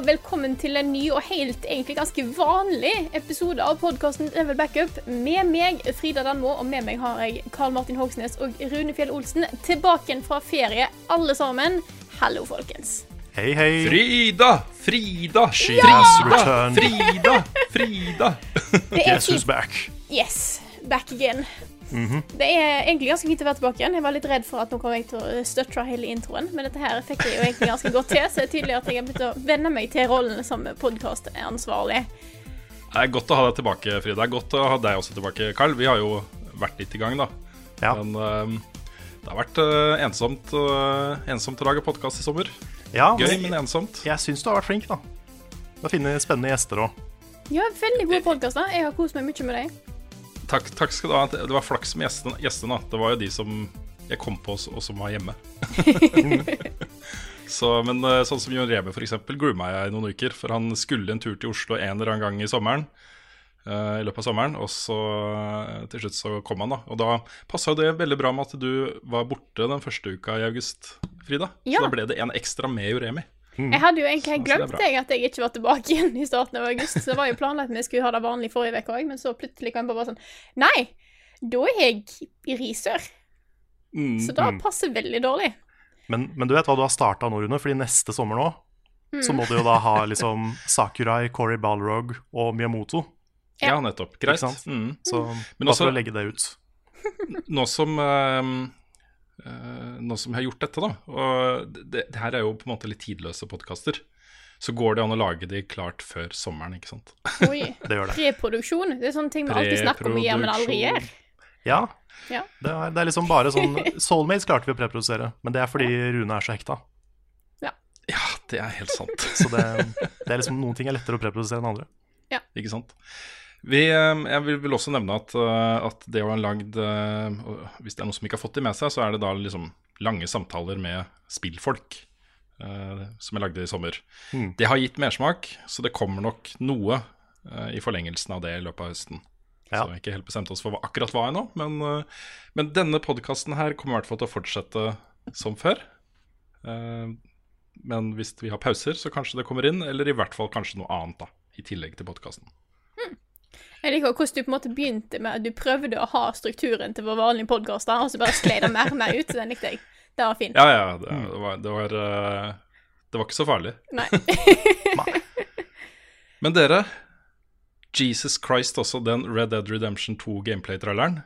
Og velkommen til en ny og helt egentlig ganske vanlig episode av podkasten Level Backup. Med meg Frida Danmo, og med meg har jeg Karl Martin Hogsnes og Rune Fjell Olsen tilbake fra ferie, alle sammen. Hallo, folkens. Hei, hei. Frida! Frida! She returned. Frida! Frida! Det er Guess who's back? Yes, back again. Mhm. Det er egentlig ganske fint å være tilbake igjen. Jeg var litt redd for at nå kommer jeg til å støtte hele introen, men dette her fikk jeg jo egentlig ganske godt til, så det er tydelig at jeg har begynt å venne meg til rollen som podkastansvarlig. Det er godt å ha deg tilbake, Frida. Det er godt å ha deg også tilbake, Carl. Vi har jo vært litt i gang, da. Ja. Men ehm, det har vært uh, ensomt, uh, ensomt å lage podkast i sommer. ja Gøy, men men ensomt. jeg syns du har vært flink, da. Du har funnet spennende gjester òg. Ja, veldig gode podkaster. Jeg har kost meg mye med deg. Takk, takk skal du ha. Det var flaks med gjestene. gjestene. Det var jo de som jeg kom på, og som var hjemme. Så, men eh, sånn som Jon Rebe, for eksempel, grooma jeg i noen uker. For han skulle en tur til Oslo en eller annen gang i sommeren. eh, I løpet av sommeren Og så eh, til slutt så kom han, da. Og da passa det veldig bra med at du var borte den første uka i august, Frida. Ja. Så da ble det en ekstra med Joremi. Jeg hadde jo egentlig Så glemt jeg at jeg ikke var tilbake igjen i starten av august. Så det var jo planlagt at vi skulle ha det vanlig forrige uke òg, men så plutselig kan jeg bare være sånn Nei, da er jeg i Risør. Mm. Så da passer veldig dårlig. Men, men du vet hva du har starta nå, Rune? Fordi neste sommer nå så må du jo da ha liksom Sakurai, Corey Balrog og Miyamoto. Ja, nettopp. Greit. Ikke sant? Mm. Så bare også- for å legge det ut. nå som ehm, eh, Nå som jeg har gjort dette, da Og det, det her er jo på en måte litt tidløse podkaster. Så går det an å lage de klart før sommeren, ikke sant? Oi. Det gjør det. Preproduksjon. Det er sånne ting vi alltid snakker om å gjøre, men aldri gjør. Ja. Ja. Det er, det er liksom bare sånn Soulmates klarte vi å preprodusere, men det er fordi Rune er så hekta. Ja, det er helt sant. Så det, det er liksom noen ting er lettere å preprodusere enn andre. Ja. ikke sant? Vi, eh, jeg vil, vil også nevne at, eh, at det å ha lagd eh, Hvis det er noen som ikke har fått det med seg, så er det da liksom lange samtaler med spillfolk. Uh, som jeg lagde i sommer. Mm. Det har gitt mersmak, så det kommer nok noe uh, i forlengelsen av det i løpet av høsten. Ja. Så jeg har ikke helt bestemt oss for hva, akkurat hva ennå. Men, uh, men denne podkasten her kommer i hvert fall til å fortsette som før. Men hvis vi har pauser, så kanskje det kommer inn. Eller i hvert fall kanskje noe annet, da. I tillegg til podkasten. Jeg liker hvordan du på en måte begynte med at du prøvde å ha strukturen til vår vanlige podkast, og så bare sklei den mer og mer ut. Den likte jeg. Det var fint. Ja, ja. Det, det, var, det, var, eh, det var ikke så farlig. Nei. Men dere, Jesus Christ også, den Red Dead Redemption 2 gameplay-traileren.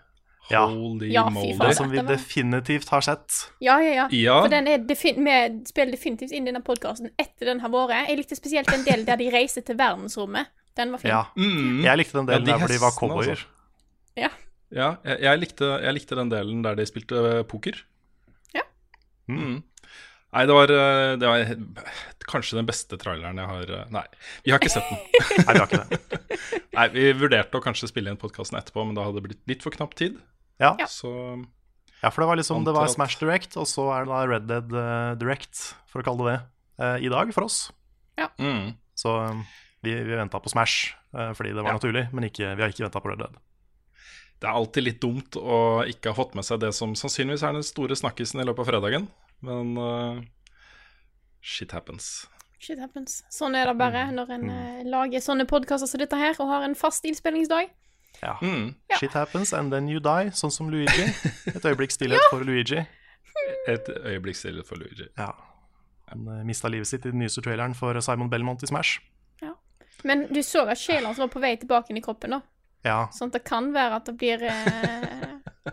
Ja. Holy Ja, moly. faen. Som vi definitivt har sett. Ja, ja, ja. Ja. For den er defin vi spiller definitivt inn i denne podkasten etter den har vært. Jeg likte spesielt den delen der de reiser til verdensrommet. Den var fin. Ja. Mm. Jeg likte den delen Ja, de der hvor de var cowboyer. altså. Ja. Ja, jeg, jeg, likte, jeg likte den delen der de spilte poker. Ja. Mm. Nei, det var, eh, det var kanskje den beste traileren jeg har eh, Nei, vi har ikke sett den. Nei, vi har ikke det. Nei, Vi vurderte å kanskje spille inn podkasten etterpå, men da hadde det blitt litt for knapp tid. Ja. Så Ja, for det var liksom, det var Smash Direct, og så er det da Red Dead eh, Direct, for å kalle det det, eh, i dag for oss. mm. Så eh, vi, vi venta på Smash eh, fordi det var Ja. naturlig, men ikke, vi har ikke venta på Red Dead. Det er alltid litt dumt å ikke ha fått med seg det som sannsynligvis er den store snakkisen i løpet av fredagen, men uh, shit happens. Shit happens. Sånn er det bare når en mm. lager sånne podkaster som dette her, og har en fast innspillingsdag. Ja. Mm. Ja. Shit happens, and then you die, sånn som Luigi. Et øyeblikk stillhet for Luigi. Et øyeblikk stillhet for Luigi. Ja. Han uh, mista livet sitt i den nyeste traileren for Simon Belmont i Smash. Men du så at sjela hans var på vei tilbake inn i kroppen, da. Ja, Sånn at det kan være at det blir eh,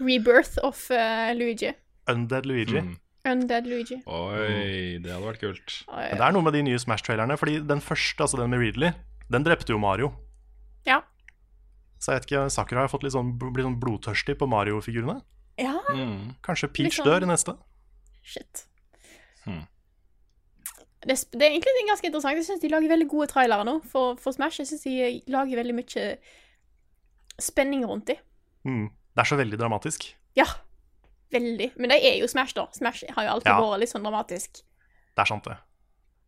rebirth of eh, Luigi. Undead Luigi. Mm. Undead Luigi. Oi, det hadde vært kult. Oi, Men det er noe med de nye Smash-trailerne, fordi den første, altså den med Ridley, den drepte jo Mario. Ja. Så jeg vet ikke, Sakura har fått litt sånn, blitt sånn blodtørstig på Mario-figurene. ja, Mm. Kanskje Peach sånn- dør i neste? shit. Hmm. Det, det er egentlig ganske interessant. Jeg syns de lager veldig gode trailere nå for, for Smash. Jeg syns de lager veldig mye spenning rundt dem. Mm. Det er så veldig dramatisk. Ja, veldig. Men det er jo Smash, da. Smash har jo alltid Ja. vært litt sånn dramatisk. Det er sant, det.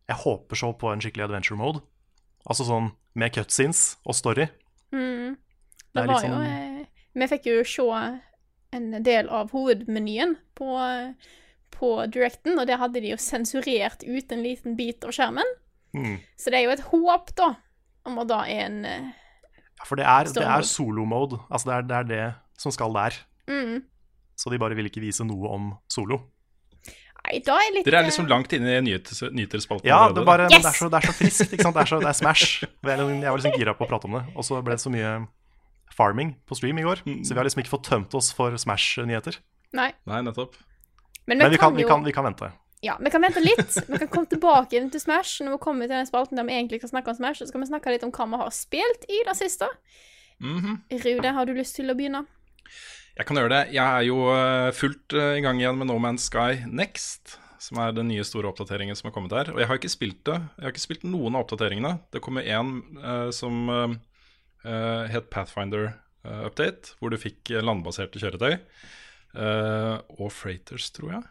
Jeg håper så på en skikkelig adventure mode. Altså sånn med cutscenes og story. Mm. Det Det var sånn... jo eh, Vi fikk jo se en del av hovedmenyen på, eh, på Directen, og der hadde de jo sensurert ut en liten bit av skjermen. Mm. Så det er jo et håp, da, om at da er en uh, Ja, for det er, det er mode. solo-mode. Altså det er, det er det som skal der. mm. Så de bare vil ikke vise noe om solo. Nei, da er litt Dere er eh, liksom langt inne i nyhets, nyhetsspalten Ja, det, bare, Yes! det, er så, det er så friskt. Ikke sant? Det, er så, det er Smash. Jeg liksom- jeg var liksom gira på å prate om det. Og så ble det så mye farming på stream i går. Så vi har liksom ikke fått tømt oss for Smash-nyheter. Nei. Nei, nettopp. Men vi, Men vi kan, kan, vi, kan, vi kan vente. Ja, vi kan vente litt. Vi kan komme tilbake inn til Smash når vi kommer til den spalten der vi egentlig skal snakke om Smash. Så skal vi snakke litt om hva vi har spilt i det siste. Mhm. Rude, har du lyst til å begynne? Jeg kan gjøre det. Jeg er jo eh, fullt eh, i gang igjen med No Man's Sky Next, som er den nye store oppdateringen som har kommet der. Og jeg har ikke spilt det. Jeg har ikke spilt noen av oppdateringene. Det kommer én uh, som eh, eh, het Pathfinder Update, hvor du fikk landbaserte kjøretøy. Eh, og freighters, tror jeg.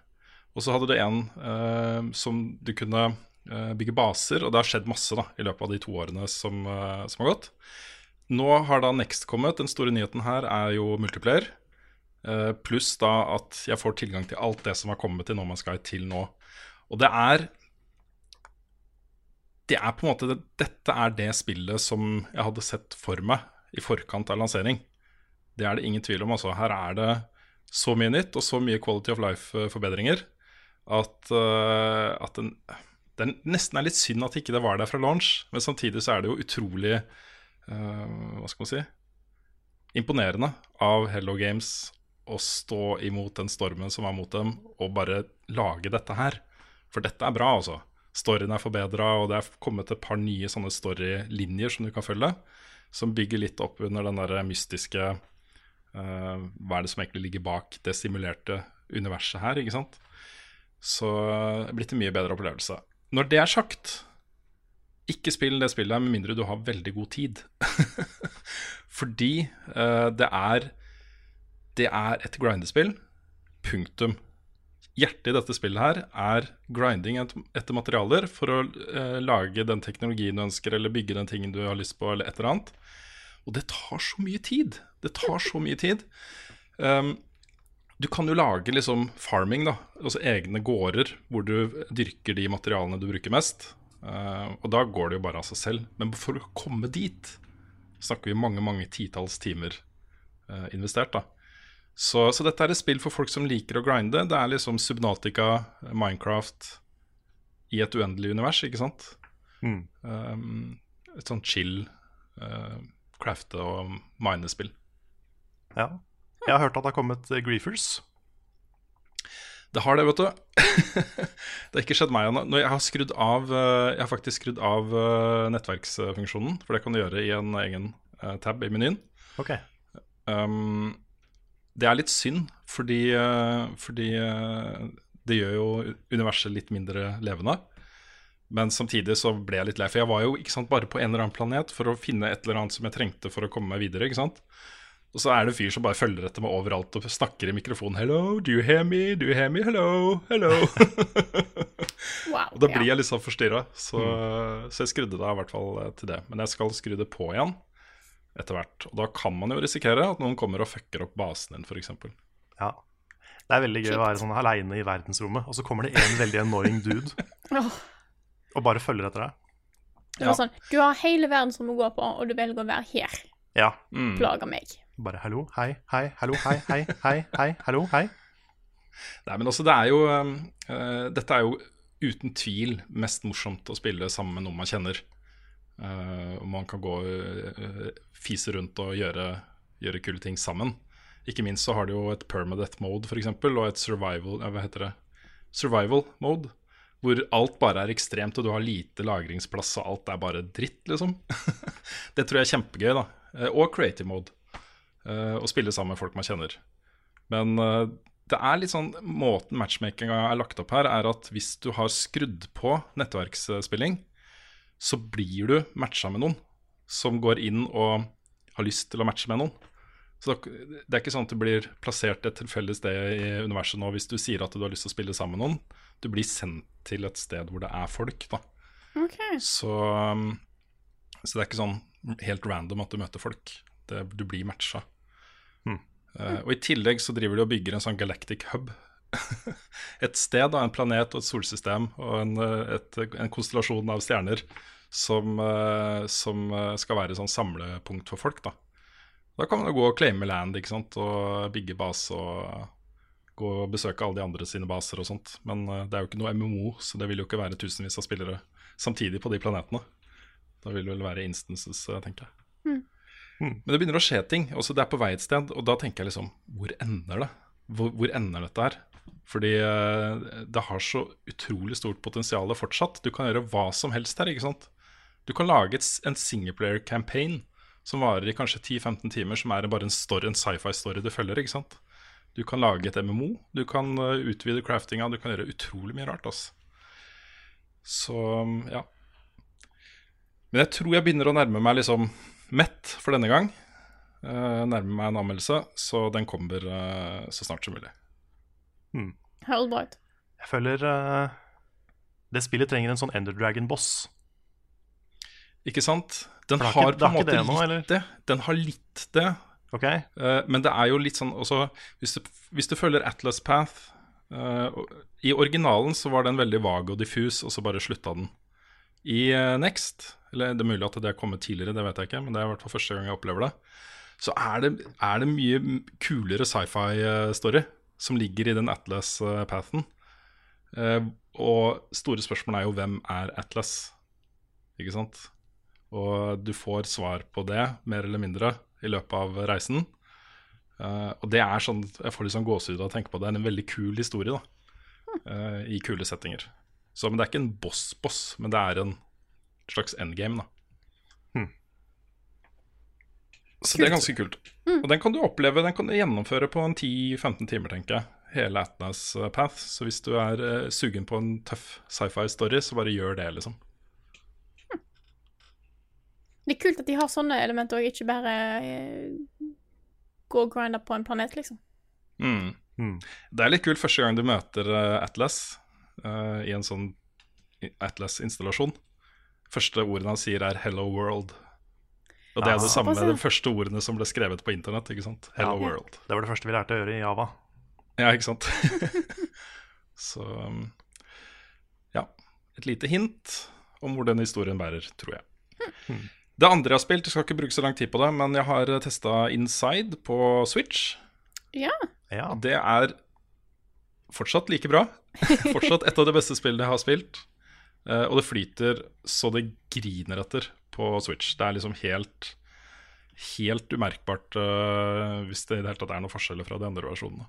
Og så hadde du en eh, som du kunne eh, bygge baser, og det har skjedd masse da, i løpet av de to årene som, som har gått. Nå har da Next kommet. Den store nyheten her er jo multiplayer. Pluss da at jeg får tilgang til alt det som har kommet i No Man's Sky til nå. Og det er Det er på en måte Dette er det spillet som jeg hadde sett for meg i forkant av lansering. Det er det ingen tvil om. altså. Her er det så mye nytt og så mye quality of life-forbedringer at, uh, at den, er nesten er litt synd at ikke det var der fra launch. Men samtidig så er det jo utrolig uh, Hva skal man si? Imponerende av Hello Games å stå imot den stormen som var mot dem, og bare lage dette her. For dette er bra, altså. Storyen er forbedra, og det er kommet et par nye sånne storylinjer som du kan følge, som bygger litt opp under den der mystiske eh, Hva er det som egentlig ligger bak det simulerte universet her, ikke sant? Så det er blitt en mye bedre opplevelse. Når det er sagt, ikke spill det spillet med mindre du har veldig god tid. Fordi uh, det er Det er et grindespill. Punktum. Hjertet i dette spillet her er grinding etter materialer for å uh, lage den teknologien du ønsker, eller bygge den tingen du har lyst på, eller et eller annet. Og det tar så mye tid. Det tar så mye tid. Um, du kan jo lage liksom farming, da. Altså egne gårder hvor du dyrker de materialene du bruker mest. Uh, og da går det jo bare av seg selv. Men for å komme dit snakker vi mange, mange titalls timer uh, investert, da. Så, så dette er et spill for folk som liker å grinde. Det er liksom Subnatica, Minecraft i et uendelig univers, ikke sant? Mm. Um, et sånn chill uh, crafte- og minespill. Ja. Jeg har hørt at det har kommet eh, Griefers. Det har det, vet du. det har ikke skjedd meg ennå. Jeg har skrudd av eh, Jeg har faktisk skrudd av eh, nettverksfunksjonen, for det kan du gjøre i en egen tab i menyen. Okay. Um, det er litt synd, fordi, fordi det gjør jo universet litt mindre levende. Men samtidig så ble jeg litt lei, for jeg var jo ikke sant, bare på en eller annen planet for å finne et eller annet som jeg trengte for å komme meg videre. ikke sant? Og så er det en fyr som bare følger etter meg overalt og snakker i mikrofonen. 'Hello, do you hear me? Do you hear me? Hello, hello.' Wow. og da blir ja. jeg litt sånn forstyrra, så, så jeg skrudde det av i hvert fall eh, til det. Men jeg skal skru det på igjen etter hvert. Og da kan man jo risikere at noen kommer og fucker opp basen din, f.eks. Ja. Det er veldig gøy å være sånn aleine i verdensrommet, og så kommer det en veldig annoying dude og bare følger etter deg. det var sånn, du har hele verdensrommet å gå på, og du velger å være her. Ja. Mm. Plager meg. Bare hallo, hei, hei, hallo, hei, hei, hei, hei, hallo, hei. Nei, men altså, det er jo eh, Dette er jo uten tvil mest morsomt å spille sammen med noen man kjenner. Uh, man kan gå uh, fise rundt og gjøre, gjøre kule ting sammen. Ikke minst så har du jo et permadeath mode, f.eks., og et survival Hva heter det? survival mode, hvor alt bare er ekstremt, og du har lite lagringsplass, og alt er bare dritt, liksom. det tror jeg er kjempegøy, da. Og creative mode. Eh, Å spille sammen med folk man kjenner. Men eh, det er litt sånn måten matchmakinga er lagt opp her, er at hvis du har skrudd på nettverksspilling, så blir du matcha med noen som går inn og har lyst til å matche med noen. Så det er ikke sånn at du blir plassert et tilfeldig sted i universet nå hvis du sier at du har lyst til å spille sammen med noen. Du blir sendt til et sted hvor det er folk, da. Okay. Så, um, så det er ikke sånn helt random at du møter folk. Det, du blir matcha. Eh, og i tillegg så driver de og bygger en sånn galactic hub. et sted, da, en planet og et solsystem og en, eh, et, en konstellasjon av stjerner som, uh, som skal være sånn samlepunkt for folk. Da Da kan man jo gå og claime land ikke sant? og bygge base og gå og besøke alle de andre sine baser og sånt. Men uh, det er jo ikke noe MMO, så det vil jo ikke være tusenvis av spillere samtidig på de planetene. Da vil det vel være instances, tenker jeg. Men det begynner å skje ting. Også det er på vei et sted, og da tenker jeg liksom Hvor ender det? Hvor, hvor ender dette her? Fordi eh, det har så utrolig stort potensial fortsatt. Du kan gjøre hva som helst her, ikke sant? Du kan lage et, en singleplayer campaign som varer i kanskje 10-15 timer, som er bare en, story, en sci-fi-story du følger, ikke sant? Du kan lage et MMO, du kan eh, utvide craftinga, du kan gjøre utrolig mye rart, altså. Så ja. Men jeg tror jeg begynner å nærme meg liksom mett for denne gang. Uh, nærmer meg en anmeldelse, så den kommer uh, så snart som mulig. Hmm. ut. Jeg føler uh, det spillet trenger en sånn Ender Dragon-boss. Ikke sant? Den For det har, har på en har ikke måte det nå, eller? litt det. Den har litt det. Ok? Eh, men det er jo litt sånn også Hvis du, hvis du følger Atlas Path eh, I originalen så var den veldig vag og diffus, og så bare slutta den. I Next, eller det er mulig at det er kommet tidligere, det vet jeg ikke, men det er i hvert fall første gang jeg opplever det, så er det, er det mye kulere sci-fi-story som ligger i den Atlas-pathen. Eh, og store spørsmål er jo hvem er Atlas, ikke sant? Og du får svar på det, mer eller mindre, i løpet av reisen. Eh, og det er sånn, jeg får litt sånn gåsehud av å tenke på det. Det er en veldig kul historie, da. eh, I kule settinger. Så, men det er ikke en boss-boss, men det er en slags endgame, da. Så det er ganske kult. Og den kan du oppleve, den kan du gjennomføre på en 10-15 timer, tenker jeg. Hele Atlas eh, Path. Så hvis du er uh, sugen på en tøff sci-fi-story, så bare gjør det, liksom. Det er kult at de har sånne elementer, og ikke bare uh, gå og grinde på en planet, liksom. Mm. Mm. Det er litt kult første gang du møter uh, Atlas eh, i en sånn Atlas-installasjon. Første ordene han sier, er 'Hello World'. Og det er det samme med de første ordene som ble skrevet på internett. ikke sant? Hello Ja. World. Det var det første vi lærte å gjøre i Java. Ja, ikke sant? Så um, ja. Et lite hint om hvor den historien bærer, tror jeg. Det andre jeg har spilt, jeg skal ikke bruke så lang tid på det, men jeg har testa Inside på Switch. Ja. Ja. Det er fortsatt like bra. fortsatt et av de beste spillene jeg har spilt. Eh, og det flyter så det griner etter på Switch. Det er liksom helt Helt umerkbart eh, hvis det i det hele tatt er noen forskjeller fra de andre versjonene.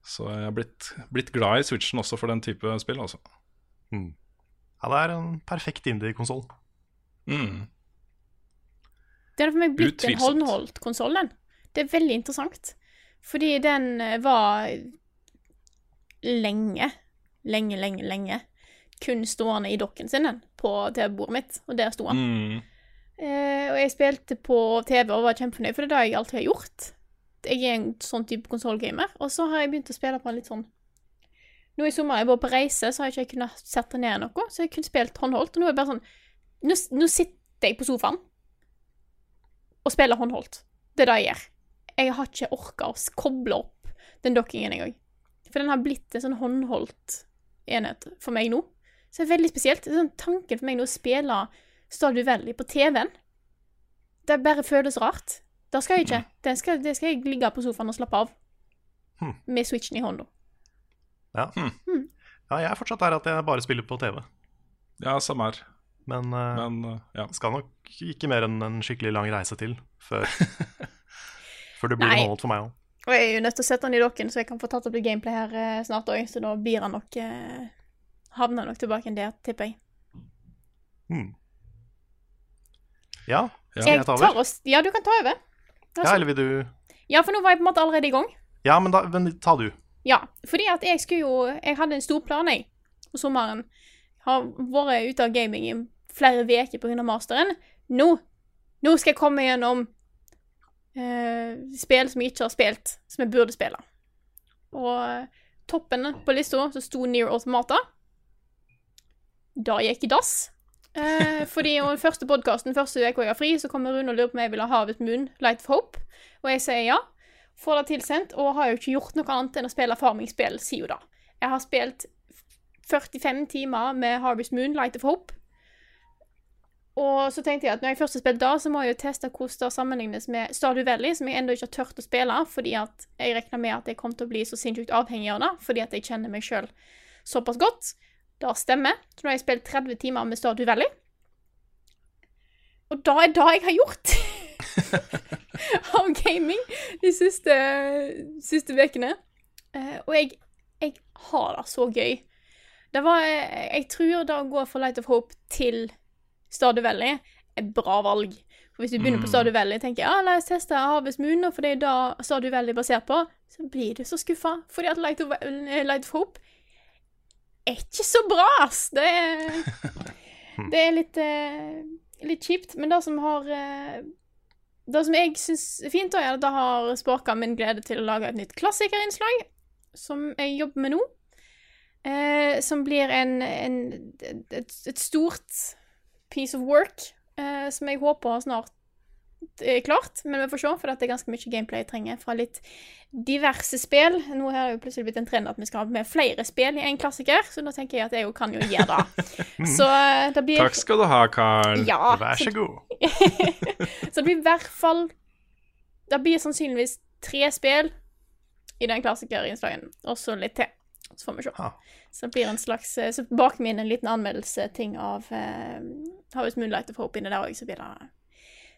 Så jeg har blitt, blitt glad i Switchen også for den type spill, altså. ja, det er en perfekt indie-konsoll. Mm. Det har for meg blitt en Utvilsomt. håndholdt konsoll, den. Det er veldig interessant. Fordi den eh, var lenge, lenge, lenge, lenge kun stående i dokken sin, på TV-bordet mitt, og der sto han. Mm. Eh, og jeg spilte på TV og var kjempefornøyd, for det er det jeg alltid har gjort. Jeg er en sånn type konsollgamer, og så har jeg begynt å spille på en litt sånn Nå i sommer jeg var på reise, så har jeg ikke kunnet sette ned noe, så jeg kunne spilt håndholdt. Og nå er det bare sånn Nå, nå sitter jeg på sofaen og spiller håndholdt. Det er det jeg gjør. Jeg har ikke orka å koble opp den dokkingen engang. For den har blitt en sånn håndholdt enhet for meg nå. Så det er veldig spesielt. Det er sånn tanken for meg nå å spille du Valley på TV-en. Det bare føles rart. Det skal jeg ikke. Det skal, det skal jeg ligge på sofaen og slappe av. Hmm. Med switchen i hånda. Ja. ja, jeg er fortsatt der at jeg bare spiller på TV. Ja, samme her. Men, uh, Men uh, ja. skal nok ikke mer enn en skikkelig lang reise til før, før det blir noe for meg òg. Og jeg er jo nødt til å sette den i dokken, så jeg kan få tatt opp litt gameplay her eh, snart òg. Så da blir han nok eh, Havner nok tilbake der, tipper jeg. Hmm. Ja, Ja. skal jeg ta over? Ja, du kan ta over. Ja, eller vil du Ja, for nå var jeg på en måte allerede i gang. Ja, men, da, men ta du. Ja, fordi at jeg skulle jo Jeg hadde en stor plan, jeg, på sommeren. Har vært ute av gaming i flere uker pga. masteren. Nå Nå skal jeg komme gjennom eh, spill som jeg ikke har spilt, som jeg burde spille. Og toppen på lista så sto Near Automata. Da gikk i dass. Eh, fordi i den første podkasten første uka jeg har fri, så kommer Rune og lurer på om jeg vil ha Harvest Moon, Light of Hope. Og jeg sier ja. Får det tilsendt, og har jo ikke gjort noe annet enn å spille farmingspill, sier siden da. Jeg har spilt 45 timer med Harvest Moon, Light of Hope. Og så tenkte jeg at når jeg først har spilt da, så må jeg jo teste hvordan det sammenlignes med Stardew Valley, som jeg ennå ikke har tørt å spille, fordi at jeg regna med at jeg kommer til å bli så sinnssykt avhengig av det, fordi at jeg kjenner meg sjøl såpass godt. Det stemmer. Så nå har jeg spilt 30 timer med Stardew Valley. Og da er det jeg har gjort av gaming de siste, siste ukene. Eh, og jeg, jeg har det så gøy. Det var Jeg tror det å gå fra Light of Hope til Stardew Valley er bra valg. For Hvis du begynner på Stardew Valley og tenker ja, la oss teste Harvest Moon, for det er da Stardew Valley er basert på, så blir du så skuffa. Fordi at Light of, eh, Light of Hope er ikke så bra, ass. Det er, det er litt, eh, litt kjipt. Men det som har eh, Det som jeg syns er fint, er at det har sparka min glede til å lage et nytt klassikerinnslag, som jeg jobber med nå. Eh, som blir en, en, et, et stort piece of work, eh, som jeg håper snart klart. Men vi får se, for det er ganske mye gameplay jeg trenger fra litt diverse spill. Nå har det jo plutselig blitt en trend at vi skal ha med flere spill i en klassiker, så nå tenker jeg at jeg jo kan jo gjøre det. Så eh, det blir Takk skal du ha, Carl. Ja, Vær så, så god. så det blir i hvert fall Det blir sannsynligvis tre spill i den klassikerinnslagen, og så litt til. Så får vi se. Så det blir en slags eh, Så bak meg inn en liten anmeldelse-ting av uh, Harvest Moonlight Hope inni der òg, så blir det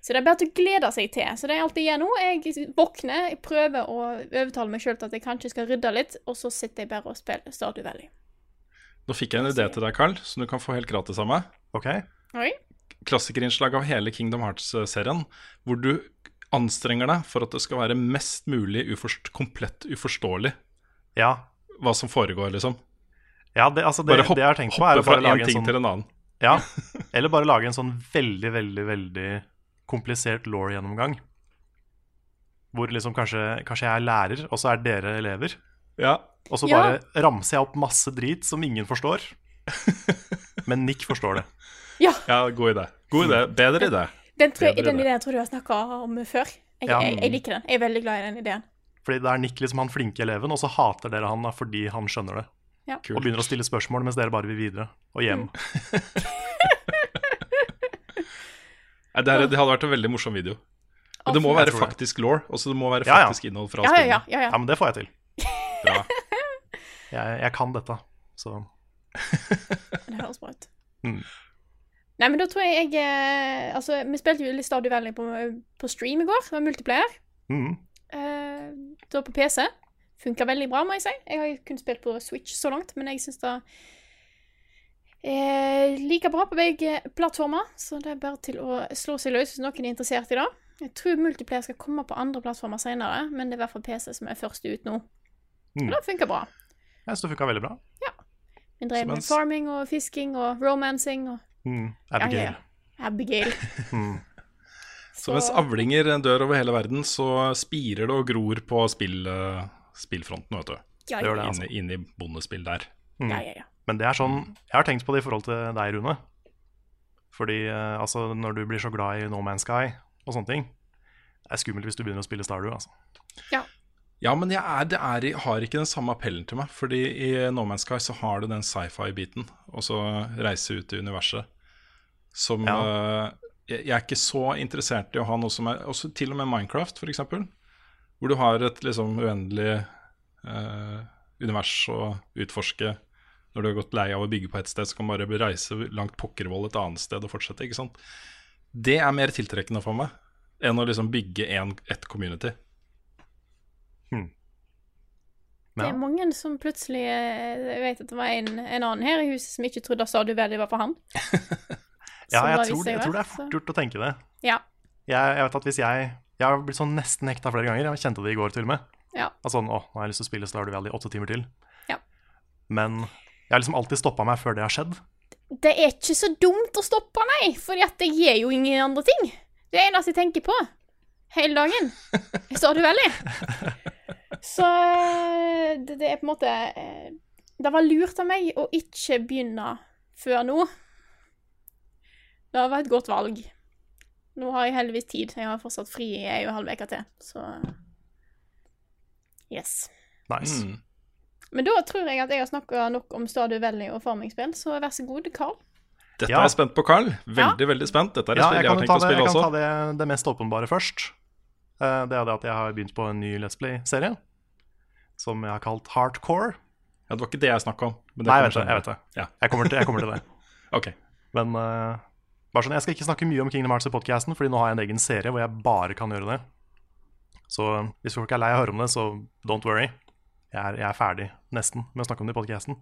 så det er bare til å glede seg til. Så det er alt jeg gjør nå. Jeg våkner, jeg prøver å overtale meg sjøl til at jeg kanskje skal rydde litt, og så sitter jeg bare og spiller Stardew Valley. Nå fikk jeg en idé til deg, Carl, som du kan få helt gratis av meg. Ok. Oi. Klassikerinnslag av hele Kingdom Hearts-serien, hvor du anstrenger deg for at det skal være mest mulig uforst komplett uforståelig Ja. hva som foregår, liksom. ja det, altså det, Bare hopp, det jeg har tenkt på, er å bare lage en ting sånn til en annen. Ja, eller bare lage en sånn veldig, veldig, veldig komplisert law-gjennomgang. Hvor liksom kanskje, kanskje jeg er lærer, og så er dere elever. Ja. Og så Ja. bare ramser jeg opp masse drit som ingen forstår. Men Nick forstår det. Ja, ja, god idé. God idé. Bedre idé. den, tror Bedre den ideen tror du har snakka om før. Jeg, Ja. jeg, jeg liker den. Jeg er veldig glad i den ideen. Fordi det er Nick liksom han flinke eleven, og så hater dere han da fordi han skjønner det. Ja. Og begynner å stille spørsmål mens dere bare vil videre og hjem. Nei, det, er, det hadde vært en veldig morsom video. Men det må være faktisk law, også det må være faktisk innhold fra spillet. ja, ja. ja, ja. Ja, men det får jeg til. Bra. Jeg, jeg kan dette. Så Det høres bra ut. Mm. Nei, men da tror jeg jeg eh, Altså, vi spilte jo litt Stadio Valley på, på stream i går, med multiplayer. mm. Uh, da på PC. Funka veldig bra, må jeg si. Jeg har kun spilt på Switch så langt, men jeg syns det er like bra på begge plattformer. Så det er bare til å slå seg løs hvis noen er interessert i det. Jeg tror multiplayer skal komme på andre plattformer senere, men det er i hvert fall PC som er først ut nå. Mm. Og det funker bra. Jeg syns det funka veldig bra. Vi drev med farming og fisking og romancing og Mm. Abigail. ja, ja. Abigail. så, Så mens avlinger dør over hele verden, så spirer det og gror på spill, eh, spillfronten, vet du. ja, Det gjør ja, det, altså. Inne, inne i bondespill der. ja, ja, ja. Men det er sånn Jeg har tenkt på det i forhold til deg, Rune. Fordi eh, altså, når du blir så glad i No Man's Sky og sånne ting Det er skummelt hvis du begynner å spille Stardew. Altså. Ja, men jeg er, det er, har ikke den samme appellen til meg. Fordi i No Man's Sky så har du den sci-fi-biten, og så reise ut i universet, som Ja. uh, jeg, jeg er ikke så interessert i å ha noe som er Også til og med Minecraft, f.eks. Hvor du har et liksom uendelig eh, univers å utforske. Når du har gått lei av å bygge på ett sted, så kan du bare reise langt pokkervoll et annet sted og fortsette. ikke sant? Det er mer tiltrekkende for meg enn å liksom bygge en, ett community. Det er mange som plutselig eh, Jeg vet at det var en, en annen her i huset som ikke trodde Stardew var for han. Ja, jeg tror, jeg tror det er fort gjort å tenke det. Ja. Jeg, jeg vet at hvis jeg Jeg har blitt sånn nesten hekta flere ganger. Jeg kjente det i går til og med. Ja. Altså, sånn, å, nå har jeg lyst til å spille Stardew Valley åtte timer til. Ja. Men jeg har liksom alltid stoppa meg før det har skjedd. Det er ikke så dumt å stoppe, nei, at det gir jo ingen andre ting. Det er det eneste jeg tenker på hele dagen. Stardew Valley. Så eh, det, det er på en måte eh, Det var lurt av meg å ikke begynne før nå. Det var et godt valg. Nå har jeg heldigvis tid. Jeg har fortsatt fri i ei og en halv uke til, så Yes. Nice. Mm. Men da tror jeg at jeg har snakka nok om Stadio Valley og farmingspill, så vær så god, Carl. Dette Ja. er jeg spent på, Carl. Veldig, veldig spent. Dette er et Ja, spill jeg jeg har tenkt å spille også. jeg kan også. ta det, det mest åpenbare først. Eh, det er det at jeg har begynt på en ny Let's Play-serie. Som jeg har kalt Hardcore. Ja, det var ikke det jeg snakka om. Men det Nei, jeg vet det. Jeg, vet det. Ja. jeg, kommer, til, jeg kommer til det. Ok. Men uh, bare sånn, jeg skal ikke snakke mye om Kingdom Hearts i podcasten, Fordi nå har jeg en egen serie hvor jeg bare kan gjøre det. Så hvis folk er lei av å høre om det, så don't worry. Jeg er, jeg er ferdig nesten med å snakke om det i podcasten.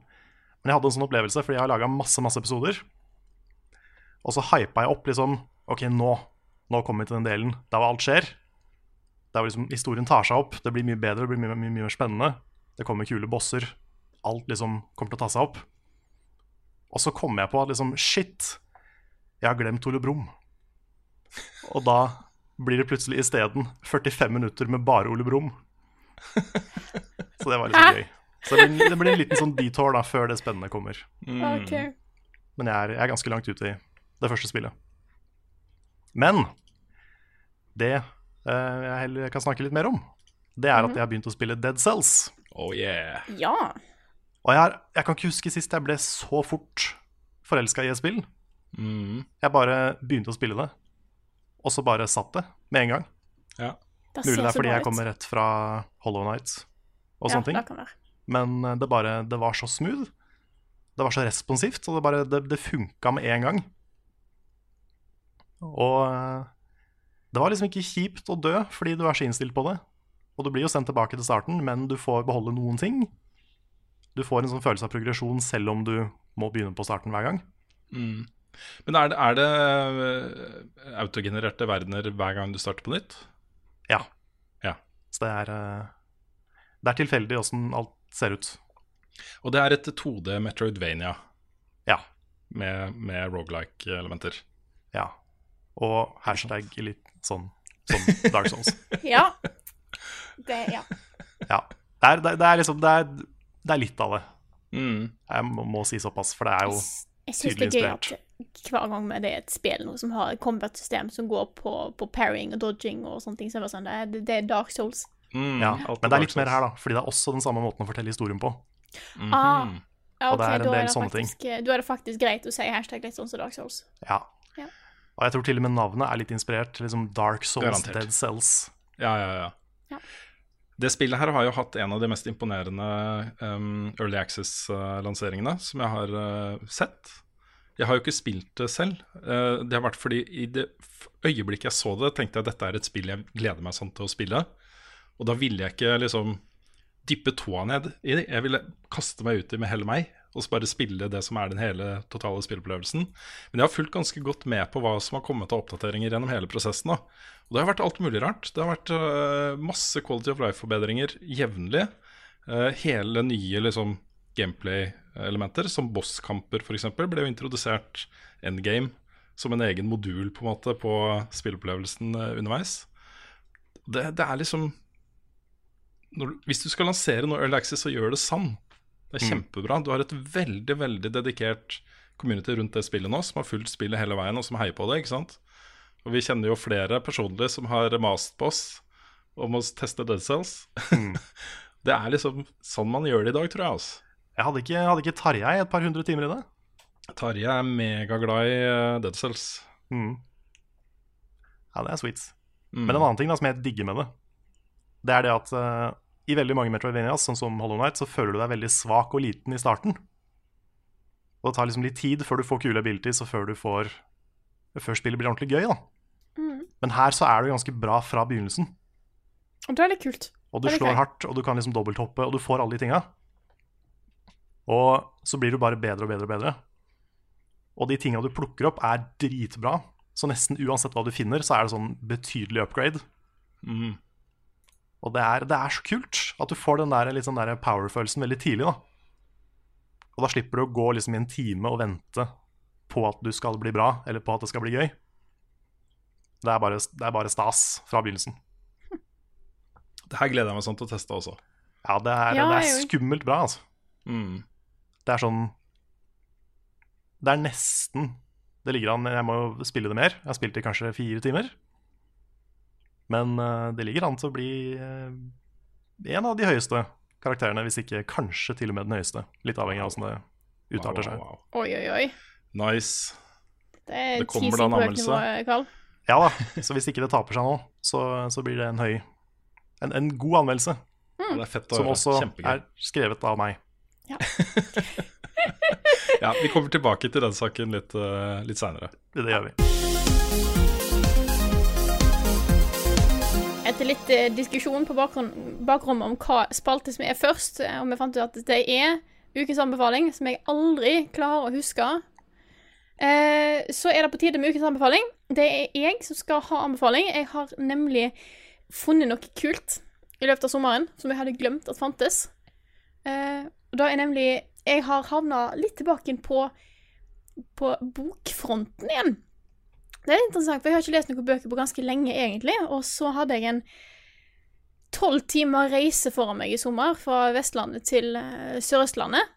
Men jeg hadde en sånn opplevelse fordi jeg har laga masse masse episoder. Og så hypa jeg opp liksom OK, nå, nå kommer vi til den delen der alt skjer. Der liksom historien tar seg opp. Det blir mye bedre, det blir mye, mye, mye mer spennende. Det kommer kule bosser. Alt liksom kommer til å ta seg opp. Og så kommer jeg på at liksom Shit, jeg har glemt Ole Brumm. Og da blir det plutselig isteden 45 minutter med bare Ole Brumm. så det var litt gøy. Så det blir, det blir en liten sånn detour da før det spennende kommer. OK. Men jeg er, jeg er ganske langt ute i det første spillet. Men det eh, jeg heller kan snakke litt mer om, det er at jeg har begynt å spille Dead Cells. Oh yeah. Ja. Og jeg, er, jeg kan ikke huske sist jeg ble så fort forelska i et spill. Mm. Jeg bare begynte å spille det, og så bare satt det med en gang. Ja. Det Mulig det er fordi jeg kommer rett fra Hollow Nights og ja, sånne ting. Det kan være. Men eh, det bare Det var så smooth. Det var så responsivt, og det bare Det, det funka med en gang. Og eh, det var liksom ikke kjipt å dø fordi du er så innstilt på det. Og du blir jo sendt tilbake til starten, men du får beholde noen ting. Du får en sånn følelse av progresjon selv om du må begynne på starten hver gang. Mm. Men er det, er det eh, autogenererte verdener hver gang du starter på nytt? Ja. Ja. Så det er eh, Det er tilfeldig åssen alt ser ut. Og det er et 2D Metroidvania Ja. med, med rogelike-elementer. Ja. Og hashtag litt sånn sånn Dark Souls. Ja. Det, ja. Ja. Det er, det, det er liksom det er, det er litt av det. Mm. Jeg må, må si såpass, for det er jo Jeg syns det er gøy at hver gang med det er et spill noe som har et combat-system som går på, på parrying og dodging og sånne ting, så er det, sånn, det, er, det er Dark Souls. Mm. ja, Men det er litt mer her, da. Fordi det er også den samme måten å fortelle historien på. Mhm. Ah, okay, Og det er en del er sånne ting. Da er det faktisk greit å si hashtag litt sånn som Dark Souls. Ja. Ja. Og jeg tror til og med navnet er litt inspirert. Liksom Dark Souls, Garantert. Dead Cells. Ja, ja, ja. Ja. Det spillet her har jo hatt en av de mest imponerende um, Early Access-lanseringene som jeg har uh, sett. Jeg har jo ikke spilt det selv. Uh, det har vært fordi i det øyeblikket jeg så det, tenkte jeg at dette er et spill jeg gleder meg sånn til å spille. Og da ville jeg ikke liksom dyppe tåa ned i det. Jeg ville kaste meg uti med hele meg og så bare spille det som er den hele totale spilleopplevelsen. Men jeg har fulgt ganske godt med på hva som har kommet av oppdateringer gjennom hele prosessen. da. Og det har vært alt mulig rart. Det har vært uh, masse quality of life-forbedringer jevnlig. Uh, hele nye liksom, gameplay-elementer, som bosskamper f.eks., ble jo introdusert endgame som en egen modul på en måte på spilleopplevelsen uh, underveis. Det, det er liksom når, Hvis du skal lansere noe Early Access, så gjør det sann. Det er kjempebra. Du har et veldig veldig dedikert community rundt det spillet nå, som har fulgt spillet hele veien, og som heier på det. ikke sant? Og vi kjenner jo flere personlig som har mast på oss om å teste Dead Cells. det er liksom sånn man gjør det i dag, tror jeg. altså. Jeg hadde ikke, hadde ikke Tarjei et par hundre timer i det. Tarjei er megaglad i eh, Dead Cells. Mm. Ja, det er sweet. Mm. Men en annen ting da, som jeg digger med det, det er det at eh, i veldig mange Metroidvanias, sånn som Hollow Knight, så føler du deg veldig svak og liten i starten. Og det tar liksom litt tid før du får kule abilities, og før, du får, før spillet blir ordentlig gøy. da. Mm. Men her så er du ganske bra fra begynnelsen. Og det er litt kult. Og du slår jeg. hardt, og du kan liksom dobbelthoppe, og du får alle de tinga. Og så blir du bare bedre og bedre og bedre. Og de tinga du plukker opp, er dritbra. Så nesten uansett hva du finner, så er det sånn betydelig upgrade. Mm. Og det er, det er så kult at du får den der, sånn der power-følelsen veldig tidlig. da. Og da slipper du å gå liksom i en time og vente på at du skal bli bra, eller på at det skal bli gøy. Det er bare, det er bare stas fra begynnelsen. Det her gleder jeg meg sånn til å teste også. Ja, det er, Ja, det er skummelt bra, altså. Mm. Det er sånn Det er nesten Det ligger an Jeg må jo spille det mer. Jeg har spilt det i kanskje fire timer. Men eh, det ligger an til å bli eh, en av de høyeste karakterene, hvis ikke kanskje til og med den høyeste. Litt avhengig av åssen det utarter seg. Wow, wow, Oi, oi, oi. Nice. Det Det kommer da en Karl. Ja da, så hvis ikke det taper seg nå, så, så blir det en høy En, en god anmeldelse, Ja, det er fett å som også Kjempegøy. er skrevet av meg. Ja, vi kommer tilbake til den saken litt, uh, litt seinere. Det, det gjør vi. Etter litt eh, diskusjon på bakrommet om hva spalte som er først, eh, og vi fant ut at det er ukens anbefaling, som jeg aldri klarer å huske, eh, så er det på tide med ukens anbefaling. Det er jeg som skal ha anbefaling. Jeg har nemlig funnet noe kult i løpet av sommeren som jeg hadde glemt at fantes. Eh, og da er nemlig Jeg har havna litt tilbake på, på bokfronten igjen. Det er interessant, for jeg har ikke lest noen bøker på ganske lenge, egentlig. Og så hadde jeg en tolv timer reise foran meg i sommer, fra Vestlandet til eh, Sør-Østlandet.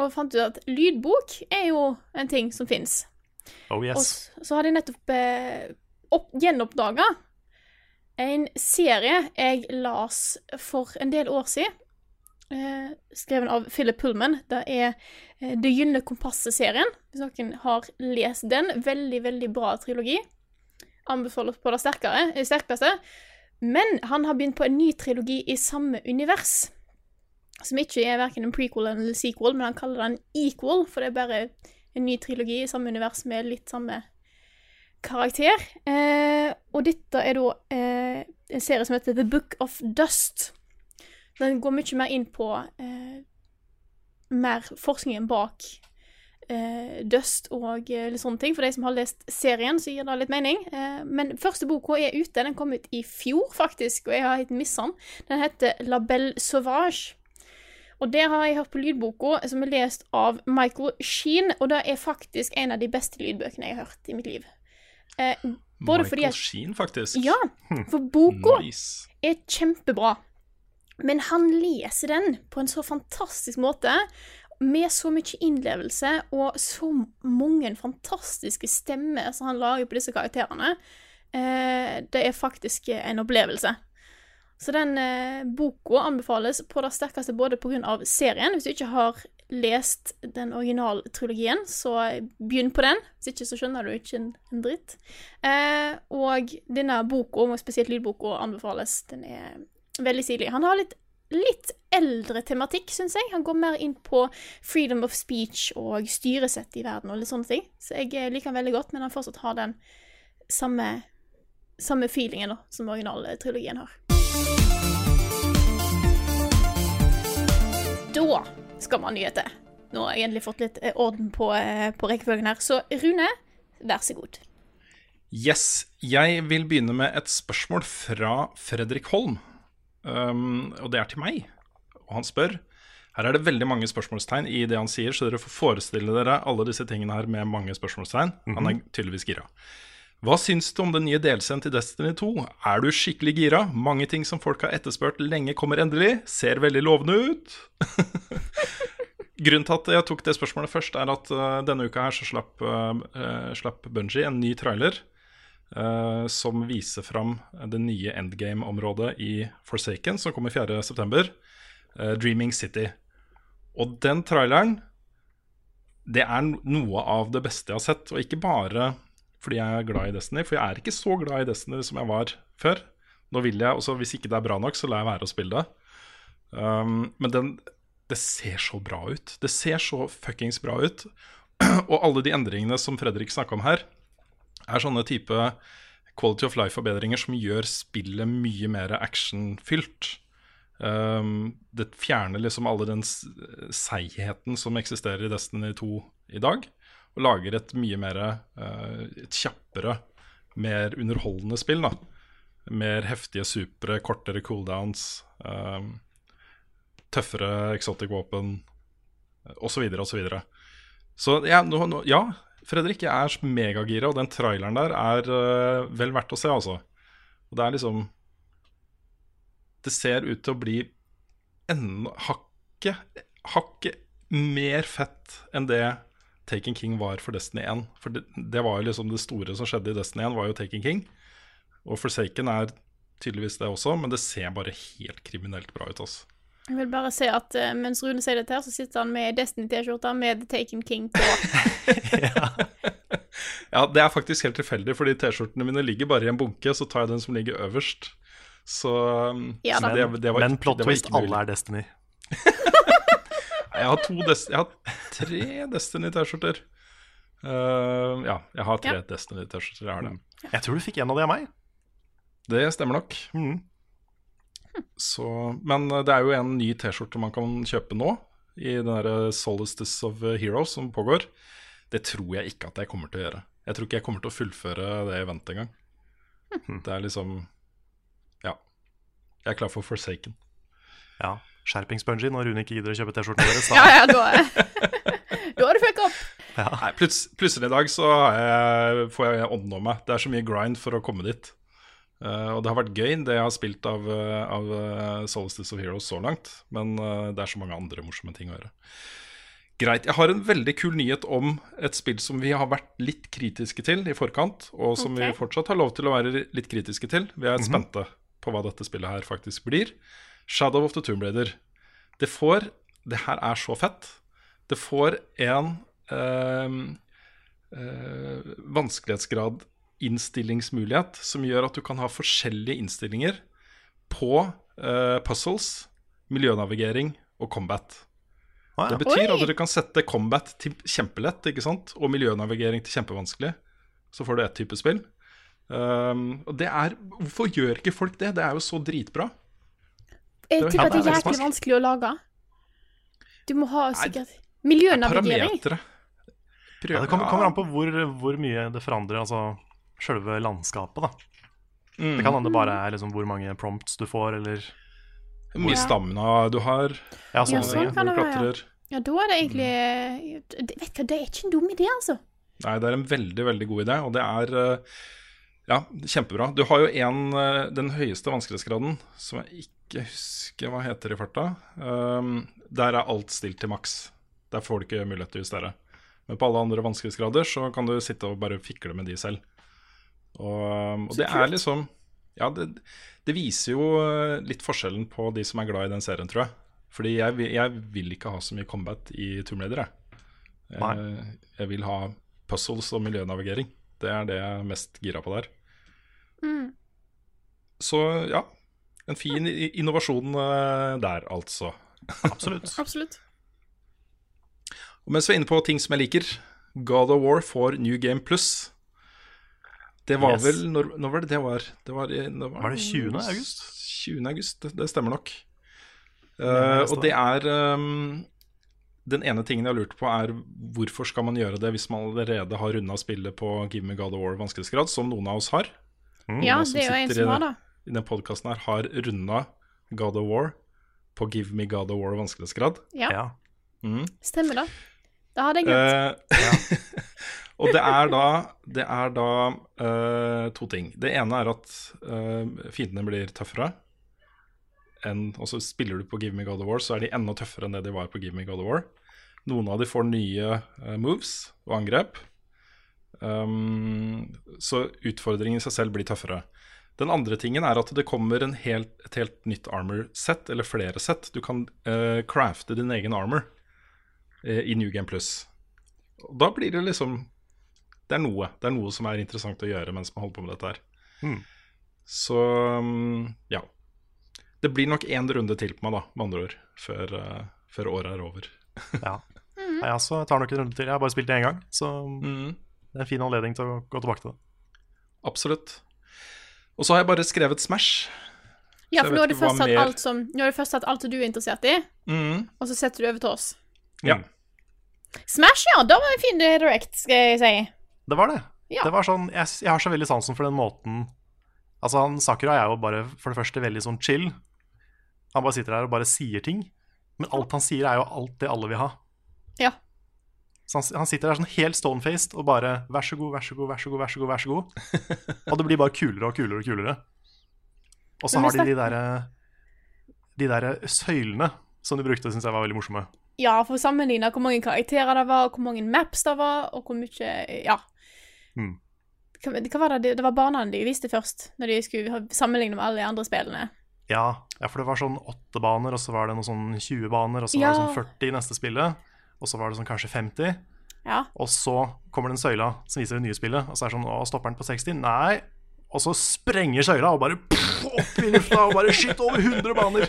Og fant ut at lydbok er jo en ting som fins. Oh yes. Og så hadde jeg nettopp eh, opp, gjenoppdaga en serie jeg las for en del år siden. Eh, skreven av Philip Pullman. Det er eh, Det gylne kompasset-serien. Hvis noen har lest den. Veldig, veldig bra trilogi. Anbefales på det sterkere, eh, sterkeste. Men han har begynt på en ny trilogi i samme univers. Som ikke er verken en prequel eller sequel, men han kaller det en equal, for det er bare en ny trilogi i samme univers med litt samme karakter. Eh, og dette er da eh, en serie som heter The Book of Dust. Den går mye mer inn på eh, mer forskningen bak eh, Dust og eh, litt sånne ting. For de som har lest serien, så gir det litt mening. Eh, men første boka er ute. Den kom ut i fjor, faktisk, og jeg har helt missa den. Den heter La Belle Sauvage. Og der har jeg hørt på lydboka, som er lest av Michael Sheen, og det er faktisk en av de beste lydbøkene jeg har hørt i mitt liv. Eh, både Michael at Sheen, faktisk. Ja, for boka Nice. er kjempebra. Men han leser den på en så fantastisk måte, med så mye innlevelse og så mange fantastiske stemmer som han lager på disse karakterene. Eh, det er faktisk en opplevelse. Så den eh, boka anbefales på det sterkeste både pga. serien. Hvis du ikke har lest den originaltrilogien, så begynn på den. Hvis ikke så skjønner du ikke en, dritt. Eh, og denne boka, spesielt lydboka, anbefales. Den er veldig stilig. Han har litt, litt eldre tematikk, syns jeg. Han går mer inn på freedom of speech og styresett i verden og litt sånne ting. Så jeg eh, liker han veldig godt, men han fortsatt har den samme, samme feelingen da, som originaltrilogien har. Da skal vi ha nyheter. Nå har jeg endelig fått litt eh, orden på, eh, på rekkefølgen her. Så Rune, vær så god. Yes. Jeg vil begynne med et spørsmål fra Fredrik Holm. Um, og det er til meg. Og han spør Her er det veldig mange spørsmålstegn i det han sier, så dere får forestille dere alle disse tingene her med mange spørsmålstegn. Han er tydeligvis gira. Hva syns du om den nye delscenen til Destiny 2? Er du skikkelig gira? Mange ting som folk har etterspurt lenge, kommer endelig. Ser veldig lovende ut. Grunnen til at jeg tok det spørsmålet først, er at uh, denne uka her så slapp, uh, uh, slapp Bungie en ny trailer uh, som viser fram det nye endgame-området i Forsaken, som kommer 4.9. Uh, Dreaming City. Og den traileren, det er noe av det beste jeg har sett. Og ikke bare fordi jeg er glad i Destiny, for jeg er ikke så glad i Destiny som jeg var før. Nå vil jeg, også Hvis ikke det er bra nok, så lar jeg være å spille det. Um, men den, det ser så bra ut. Det ser så fuckings bra ut. Og alle de endringene som Fredrik snakka om her, er sånne type quality of life-forbedringer som gjør spillet mye mer actionfylt. Um, det fjerner liksom alle den seigheten som eksisterer i Destiny 2 i dag, og lager et mye mer uh, et kjappere, mer underholdende spill. da Mer heftige supre, kortere cooldowns, um, tøffere exotic våpen osv. osv. Så, videre. så ja, nå, nå, ja, Fredrik, jeg er megagira, og den traileren der er uh, vel verdt å se, altså. Og det er liksom Det ser ut til å bli enda hakket Hakket mer fett enn det Taken King var for Destiny 1. For det, det var jo liksom det store som skjedde i Destiny 1, var jo Taken King. Og Forsaken er tydeligvis det også, men det ser bare helt kriminelt bra ut, altså. Jeg vil bare si at uh, mens Rune sier dette, her, så sitter han med Destiny-T-skjorta med The Taken King på. Ja, det er faktisk helt tilfeldig, fordi T-skjortene mine ligger bare i en bunke, så tar jeg den som ligger øverst. Så, um, Ja så det, det var, Men plot twist, alle er Destiny. Jeg har, to Des jeg har tre Destiny-T-skjorter. Uh, ja, jeg har tre Ja. Destiny-T-skjorter. Jeg. Jeg tror du fikk en av de av meg. Det stemmer nok. Mhm. Så, men det er jo en ny T-skjorte man kan kjøpe nå, i den derre Solstice of Heroes som pågår. Det tror jeg ikke at jeg kommer til å gjøre. Jeg tror ikke jeg kommer til å fullføre det eventet engang. Det er liksom Ja. Jeg er klar for Forsaken. Ja. Skjerpings Bungee, når Rune ikke gidder å kjøpe T-skjortene deres. Ja, Da. ja, da Da har du fucka opp. Nei, plutselig i dag så har jeg, får jeg ånden om meg. Det er så mye grind for å komme dit. Eh, og det har vært gøy, det jeg har spilt av, eh, av eh, Solstice of Heroes så langt. Men uh, det er så mange andre morsomme ting å gjøre. Greit. Jeg har en veldig kul nyhet om et spill som vi har vært litt kritiske til i forkant, og som vi fortsatt har lov til å være litt kritiske til. Vi er spente på hva dette spillet her faktisk blir. Shadow of the Tomb Raider. Det får Det her er så fett. Det får en eh, eh, vanskelighetsgrad innstillingsmulighet som gjør at du kan ha forskjellige innstillinger på uh, puzzles, miljønavigering og combat. Ah, ja. Det betyr Oi! at du kan sette combat til kjempelett ikke sant? og miljønavigering til kjempevanskelig. Så får du ett type spill. Um, og det er Hvorfor gjør ikke folk det? Det er jo så dritbra. Jeg Det er- tipper at det er er jæklig vanskelig å lage. Du må ha sikkert Miljønavigering. Parametere. Ja, det kommer, kommer an på hvor, hvor mye det forandrer altså sjølve landskapet. da Mm. Det kan hende det bare er liksom hvor mange prompts du får, eller Hvor mye stamina du har. Ja, Ja, sånn ting. kan du være, ja. Ja, da er det egentlig det- Vet du hva, det er ikke en dum idé, altså. Nei, det er en veldig, veldig god idé, og det er eh, ja, kjempebra. Du har jo en, eh, den høyeste vanskelighetsgraden, som jeg ikke husker hva heter i farta. Um, der er alt stilt til maks. Der får du ikke mulighet til å justere. Men på alle andre vanskelighetsgrader så kan du sitte og bare fikle med de selv. Og, um, og det er liksom Ja, det, det viser jo eh, litt forskjellen på de som er glad i den serien, tror jeg. Fordi jeg, jeg vil ikke ha så mye combat i Tomb Raider, jeg. Nei. Eh, Jeg vil ha puzzles og miljønavigering. Det er det jeg er mest gira på der. Så ja, en fin innovasjon eh, der, altså. Absolutt. Absolutt. Og mens vi er inne på ting som jeg liker, God of War får New Game Plus. Det var Yes. vel når, når var det det var? Det var, det var, Var det 20. august? 20. august, det, det stemmer nok. Eh, leste og det er um, Den ene tingen jeg har lurt på, er hvorfor skal man gjøre det hvis man allerede har runda spillet på Give me God of War vanskelighetsgrad, som noen av oss har? Ja, det er jo en som har det. I den podkasten her har runda God of War på Give me God of War vanskelighetsgrad. Ja, Ja. Mhm. stemmer det. Da har det glemt. Eh, og det er da, det er da uh, to ting. Det ene er at uh, fiendene blir tøffere. En, og så spiller du på Give Me God of War, så er de enda tøffere enn det de var på Give Me God of War. Noen av de får nye uh, moves og angrep. Um, så utfordringen i seg selv blir tøffere. Den andre tingen er at det kommer helt, et helt nytt armor-sett, eller flere sett. Du kan crafte din egen armor i New Game Plus. Da blir det liksom Det er noe Det er noe som er interessant å gjøre mens man holder på med dette her. Mm. Så ja. Det blir nok én runde til på meg, da, med andre ord, før, uh, før året er over. ja. Nei, altså, jeg tar nok en runde til. Jeg har bare spilt det én gang, så Mm. det er en fin anledning til å gå tilbake til det. Absolutt. Og så har jeg bare skrevet Smash. Ja, for nå har, er alt som Nå har du først tatt alt som du er interessert i, Mm. og så setter du over til oss. Ja. Smash, ja. Da var det en fin direct, skal jeg si. Det var det. Ja. Det var sånn, jeg, jeg har så veldig sansen for den måten Altså han Sakura er jo bare for det første veldig sånn chill. Han bare sitter der og bare sier ting. Men alt han sier, er jo alt det alle vil ha. Ja. Så han, han sitter der sånn helt stonefaced og bare Vær så god, vær så god, vær så god, vær så god. vær så god Og det blir bare kulere og kulere og kulere. Og så har de de derre De der søylene som de brukte, syns jeg var veldig morsomme. Ja, for å sammenligne hvor mange karakterer det var, hvor mange maps det var, og hvor mye Ja. Mm. Hva, hva var det? Det var banene de viste først, når de skulle sammenligne med alle de andre spillene. Ja, ja, for det var sånn åtte baner, og så var det noen sånn 20 baner, og så Ja. var det sånn 40 i neste spillet, og så var det sånn kanskje 50. Ja. Og så kommer den søyla som viser det nye spillet, og så er det sånn Å, stopper den på 60? Nei. Og så sprenger søyla og bare pff, opp i lufta, og bare shit, over 100 baner!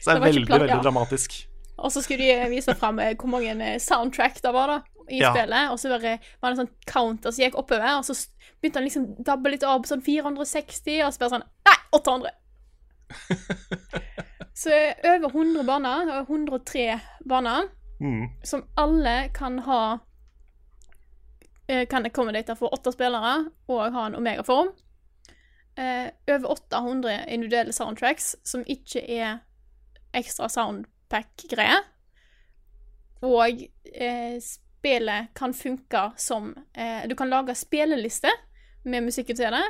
Så det er veldig, plan- veldig ja. dramatisk. Og så skulle de vise fram eh, hvor mange eh, soundtrack det var da, i Ja. spillet. Og så var det, var det en sånn counter som gikk oppover, og så begynte han liksom dabbe litt av på sånn 460, og så bare sånn Nei, 800! så over 100 baner, og 103 baner, Mm. som alle kan ha eh, Kan accommodate for åtte spillere og ha en Omega-form. Eh, over 800 individuelle soundtracks som ikke er ekstra soundpack-greier. Og eh, spillet kan funke som eh, Du kan lage spilleliste med musikken til det.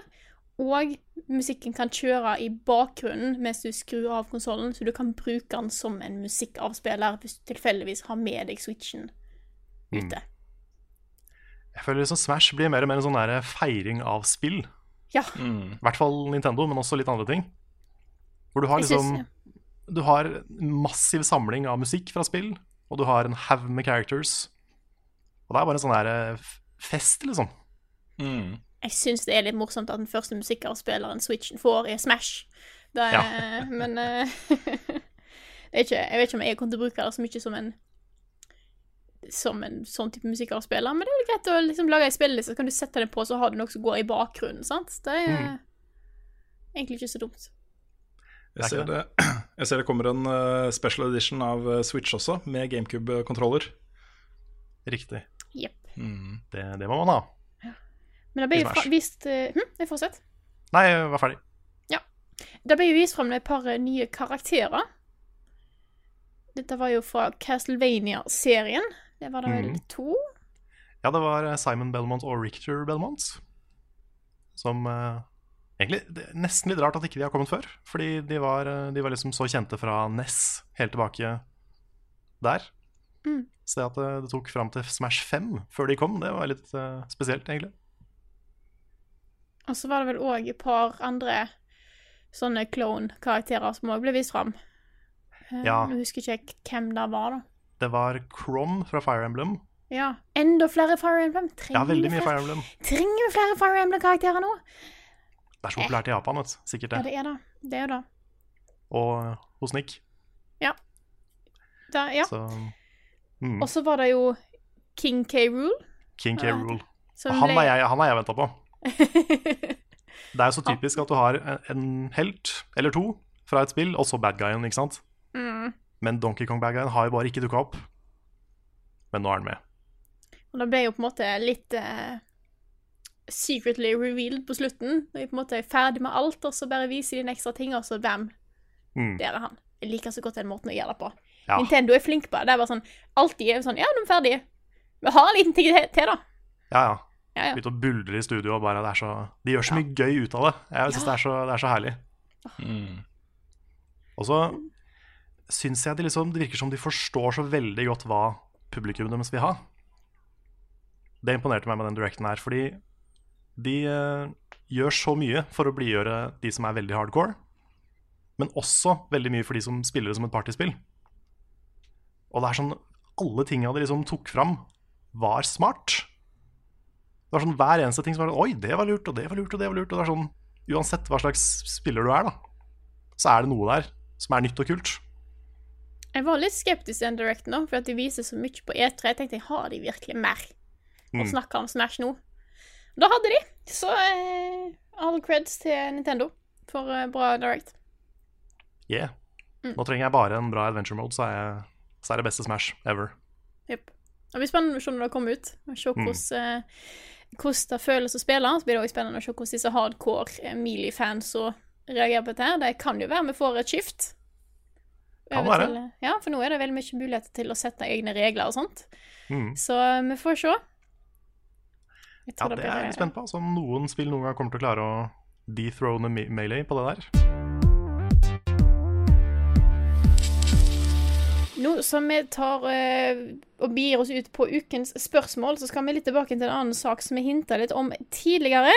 Og musikken kan kjøre i bakgrunnen mens du skrur av konsollen, så du kan bruke den som en musikkavspiller hvis du tilfeldigvis har med deg switchen ute. Jeg føler liksom Smash blir mer og mer en sånn der feiring av spill. Ja. I hvert fall Nintendo, men også litt andre ting. Hvor du har liksom synes- Du har en massiv samling av musikk fra spill, og du har en haug med characters. Og det er bare en sånn der eh, fest, liksom. Mm. Jeg syns det er litt morsomt at den første musikkavspilleren Switchen får, er Smash. Det er, Men eh, det er ikke, Jeg vet ikke om jeg kommer til å bruke det så mye som en som en sånn type musikkavspiller, men det er jo greit å liksom lage ei spilleliste, så kan du sette den på, så har du noe som går i bakgrunnen, sant? Det er Mm. egentlig ikke så dumt. Jeg ser det, jeg ser det kommer en eh, special edition av Switch også, med GameCube-kontroller. Riktig. Jepp. Mm. Det, det må man ha. Men det ble jo vist uh, Hm, jeg fortsetter. Nei, jeg var ferdig. Det ble jo vist fram et par eh, nye karakterer. Dette var jo fra Castlevania-serien. Det var da vel mm. to? Ja, det var eh, Simon Belmont og Richter Belmont. Som uh, Egentlig det er nesten litt rart at ikke de har kommet før. Fordi de var, de var liksom så kjente fra NES helt tilbake der. Mm. Så det at det, det tok fram til Smash 5 før de kom, det var litt uh, spesielt, egentlig. Og så var det vel òg et par andre sånne clone-karakterer som òg ble vist fram. Eh, Ja. Jeg husker ikke hvem det var, da. Det var Crom fra Fire Emblem. Ja. Enda flere Fire Emblem. Ja, veldig mye Fire Emblem. trenger vi flere Fire Emblem-karakterer nå? Det er så populært i Japan, vet du. Sikkert Ja, det. det er det. Det er det. Og hos Nick. det ja. Så mm. Og så var det jo King K. Rule. King K. Ja, Rule. Han ble- jeg, han er jeg venta på. Det er jo så typisk at du har en- helt eller to fra et spill, og så bad guyen, ikke sant? mm. Men Donkey Kong bad guyen har jo bare ikke dukka opp. Men nå er den med. Og det ble jo på en måte litt uh, secretly revealed på slutten. Når vi på en måte er ferdig med alt, og så bare viser de en ekstra ting, og så bam, Mm. der er han. Jeg liker så godt den måten å gjøre det på. Ja. Nintendo er flink på det. Det er bare sånn, alltid er sånn, ja, nå er vi ferdige. Vi har en liten ting til, da. ja, ja. Ja, ja. Begynte å buldre i studio, og bare det er så De gjør så mye gøy ut av det. Jeg syns det, så- det er så herlig. Mm. Og så syns jeg det liksom Det virker som de forstår så veldig godt hva publikum deres vil ha. Det imponerte meg med den directen her, fordi de uh, gjør så mye for å blidgjøre de som er veldig hardcore, men også veldig mye for de som spiller det som et partyspill. Og det er sånn Alle tinga de liksom tok fram, var smart. Det var sånn Hver eneste ting som var sånn Oi, det var lurt, og det var lurt, og det var lurt. Og det er sånn Uansett hva slags spiller du er, da, så er det noe der som er nytt og kult. Jeg var litt skeptisk til den directen da, for at de viser så mye på E3. Jeg tenkte, har de virkelig mer å Mm. snakke om Smash nå? Da hadde de, så eh, all creds til Nintendo. for eh, bra Direct. Yeah. Mm. Nå trenger jeg bare en bra adventure mode, så er, jeg, så er det beste Smash ever. Jepp. Det blir spennende å se når det kommer ut. Og se Mm. hvordan, eh, hvordan det føles å spille. Så blir det også spennende å se hvordan disse hardcore eh, Melee-fans reagerer på dette. Det kan jo være vi får et skift. Kan være. til- ja, for nå er det veldig mye muligheter til å sette egne regler og sånt. Mm. Så eh, vi får se. Ja, det, det blir- er jeg litt spent på. Altså, om noen spill noen gang kommer til å klare å dethrone Melee på det der. Nå som vi tar eh, og begir oss ut på ukens spørsmål, så skal vi litt tilbake til en annen sak som vi hinta litt om tidligere.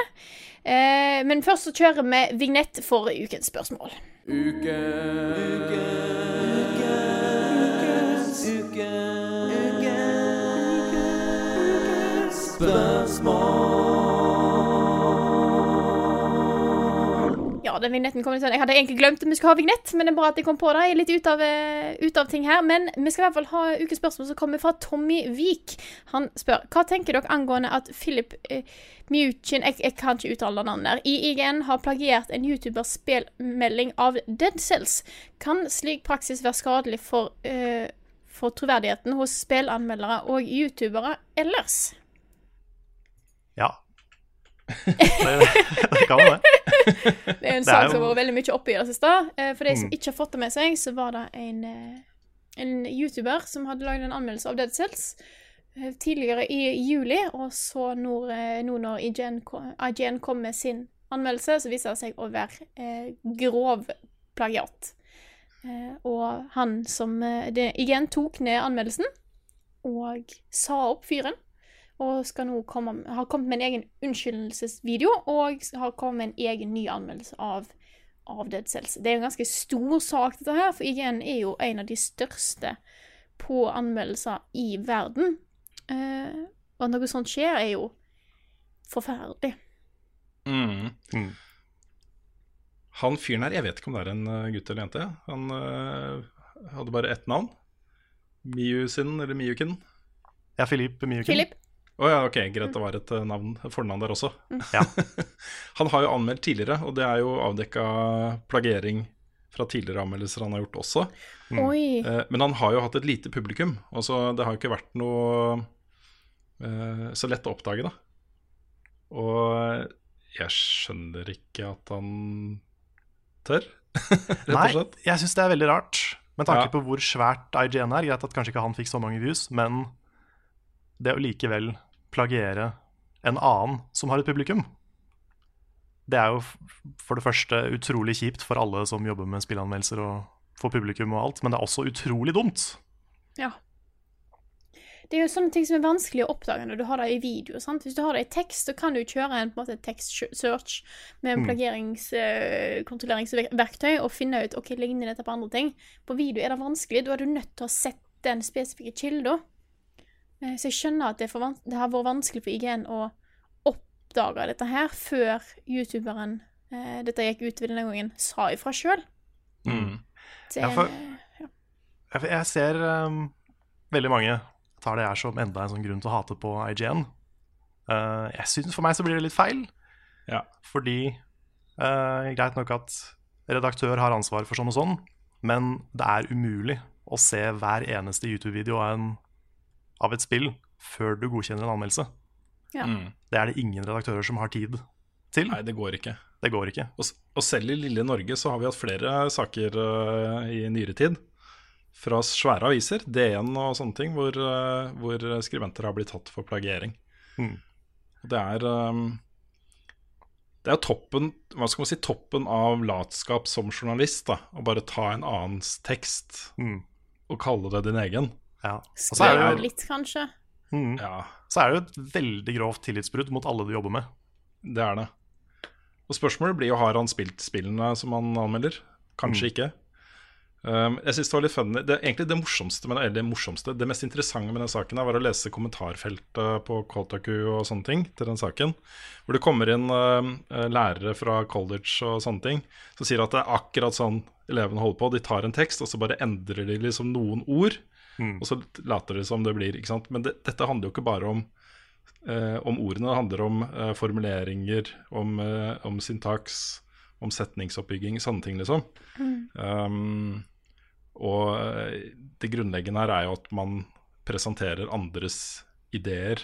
Eh, men først så kjører vi vignett for ukens spørsmål. Ja, den vignetten kom litt sånn Jeg hadde egentlig glemt at vi skulle ha vignett, men det er bra at jeg kom på det. Jeg er litt ut av, eh, ut av ting her. Men vi skal i hvert fall ha ukens spørsmål som kommer fra Tommy Vik. Han spør hva tenker dere angående at Philip eh, Muchin jeg, jeg kan ikke uttale navnet der. I IGN har plagiert en YouTubers spillmelding av Dead Cells. Kan slik praksis være skadelig for, eh, for troverdigheten hos spillanmeldere og youtubere ellers? Ja. Det, kan det. Det er en sak som har vært veldig mye oppe i det siste. Eh, For de som Mm. ikke har fått det med seg, så var det en, eh, en YouTuber som hadde laget en anmeldelse av Dead Cells eh, tidligere i juli, og så nå når IGN, IGN kom med sin anmeldelse, så viser det seg å være eh, grov plagiat. Eh, og han som eh, det, IGN tok ned anmeldelsen og sa opp fyren. Og skal nå komme, har kommet med en egen unnskyldelsesvideo og har kommet med en egen ny anmeldelse av, av Dead Cells. Det er jo en ganske stor sak, dette her, for IGN er jo en av de største på anmeldelser i verden. Eh, og at noe sånt skjer, er jo forferdelig. Mm. Mm. Han fyren her, jeg vet ikke om det er en uh, gutt eller jente. Han uh, hadde bare ett navn. Miusin, eller Miukin. Ja, Filip Miukin. Philip? Å ja, ok, greit, det var et uh, navn, fornavn der også. Ja. han har jo anmeldt tidligere, og det er jo avdekka plagiering fra tidligere anmeldelser han har gjort også. Oi. Eh, men han har jo hatt et lite publikum. Altså, det har jo ikke vært noe eh, så lett å oppdage, da. Og jeg skjønner ikke at han tør, rett og slett. Nei, jeg syns det er veldig rart. Med tanke Ja. på hvor svært IGN er. Greit at kanskje ikke han fikk så mange views, men det å likevel plagiere en annen som har et publikum, det er jo for det første utrolig kjipt for alle som jobber med spillanmeldelser og for publikum og alt, men det er også utrolig dumt. Ja. Det er jo sånne ting som er vanskelig å oppdage når du har det i video. sant? Hvis du har det i tekst, så kan du kjøre en, på en måte, text search med en plagieringskontrolleringsverktøy og finne ut ok, ligner dette på andre ting. På video er det vanskelig. Da er du nødt til å ha sett den spesifikke kilda. Eh, Så jeg skjønner at det, er for van det har vært vanskelig for IGN å oppdage dette her før youtuberen eh, dette gikk ut ved denne gangen, sa ifra sjøl. Mm. Ja, for- Jeg, jeg ser um, veldig mange tar det her som enda en sånn grunn til å hate på IGN. Uh, jeg synes For meg så blir det litt feil. Ja. Fordi uh, Greit nok at redaktør har ansvar for sånn og sånn, men det er umulig å se hver eneste YouTube-video av, en- av et spill før du godkjenner en anmeldelse. Ja. Mm. Det er det ingen redaktører som har tid til. Nei, det går ikke. Det går ikke. Og, og selv i lille Norge så har vi hatt flere saker uh, i nyere tid. Fra svære aviser, DN og sånne ting, hvor, uh, hvor skribenter har blitt tatt for plagiering. Mm. Det er um, Det er toppen Hva skal man si Toppen av latskap som journalist. da Å bare ta en annens tekst Mm. og kalle det din egen. Ja. Og så er det jo litt, kanskje. mm. Ja, Så er det jo et veldig grovt tillitsbrudd mot alle du jobber med. det er det. Og spørsmålet blir jo har han spilt spillene som han anmelder. Kanskje ikke. Um, jeg synes Det var litt funny det, Egentlig det morsomste, men, eller det morsomste Det mest interessante med den saken her var å lese kommentarfeltet på Kotaku og sånne ting til den saken. Hvor det kommer inn uh, lærere fra college og sånne ting som sier at det er akkurat sånn elevene holder på. De tar en tekst, og så bare endrer de liksom noen ord. Mm. Og så later det som det blir. ikke sant? Men det, dette handler jo ikke bare om eh, om ordene. Det handler om eh, formuleringer, om, eh, om syntaks, om setningsoppbygging, sånne ting, liksom. Um, og eh, det grunnleggende her er jo at man presenterer andres ideer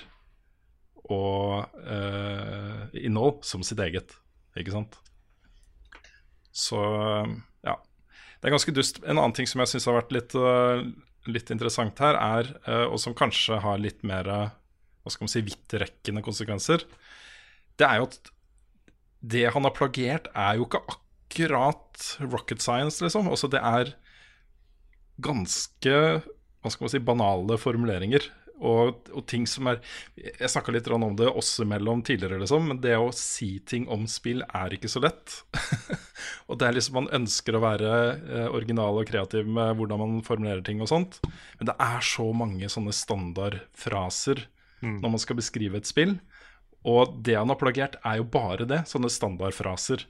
og eh, innhold som sitt eget, ikke sant. Så ja. Det er ganske dust. En annen ting som jeg syns har vært litt, eh, litt interessant her, er, eh, og som kanskje har litt mer hva skal man si, vidtrekkende konsekvenser, det er jo at det han har plagiert, er jo ikke akkurat rocket science, liksom. Altså, det er ganske hva skal man si, banale formuleringer. Og, og ting som er Jeg snakka litt om det oss imellom tidligere, liksom, men det å si ting om spill er ikke så lett. og det er liksom Man ønsker å være eh, original og kreativ med hvordan man formulerer ting og sånt. Men det er så mange sånne standardfraser når man skal beskrive et spill. Og det han har plagiert, er jo bare det. Sånne standardfraser.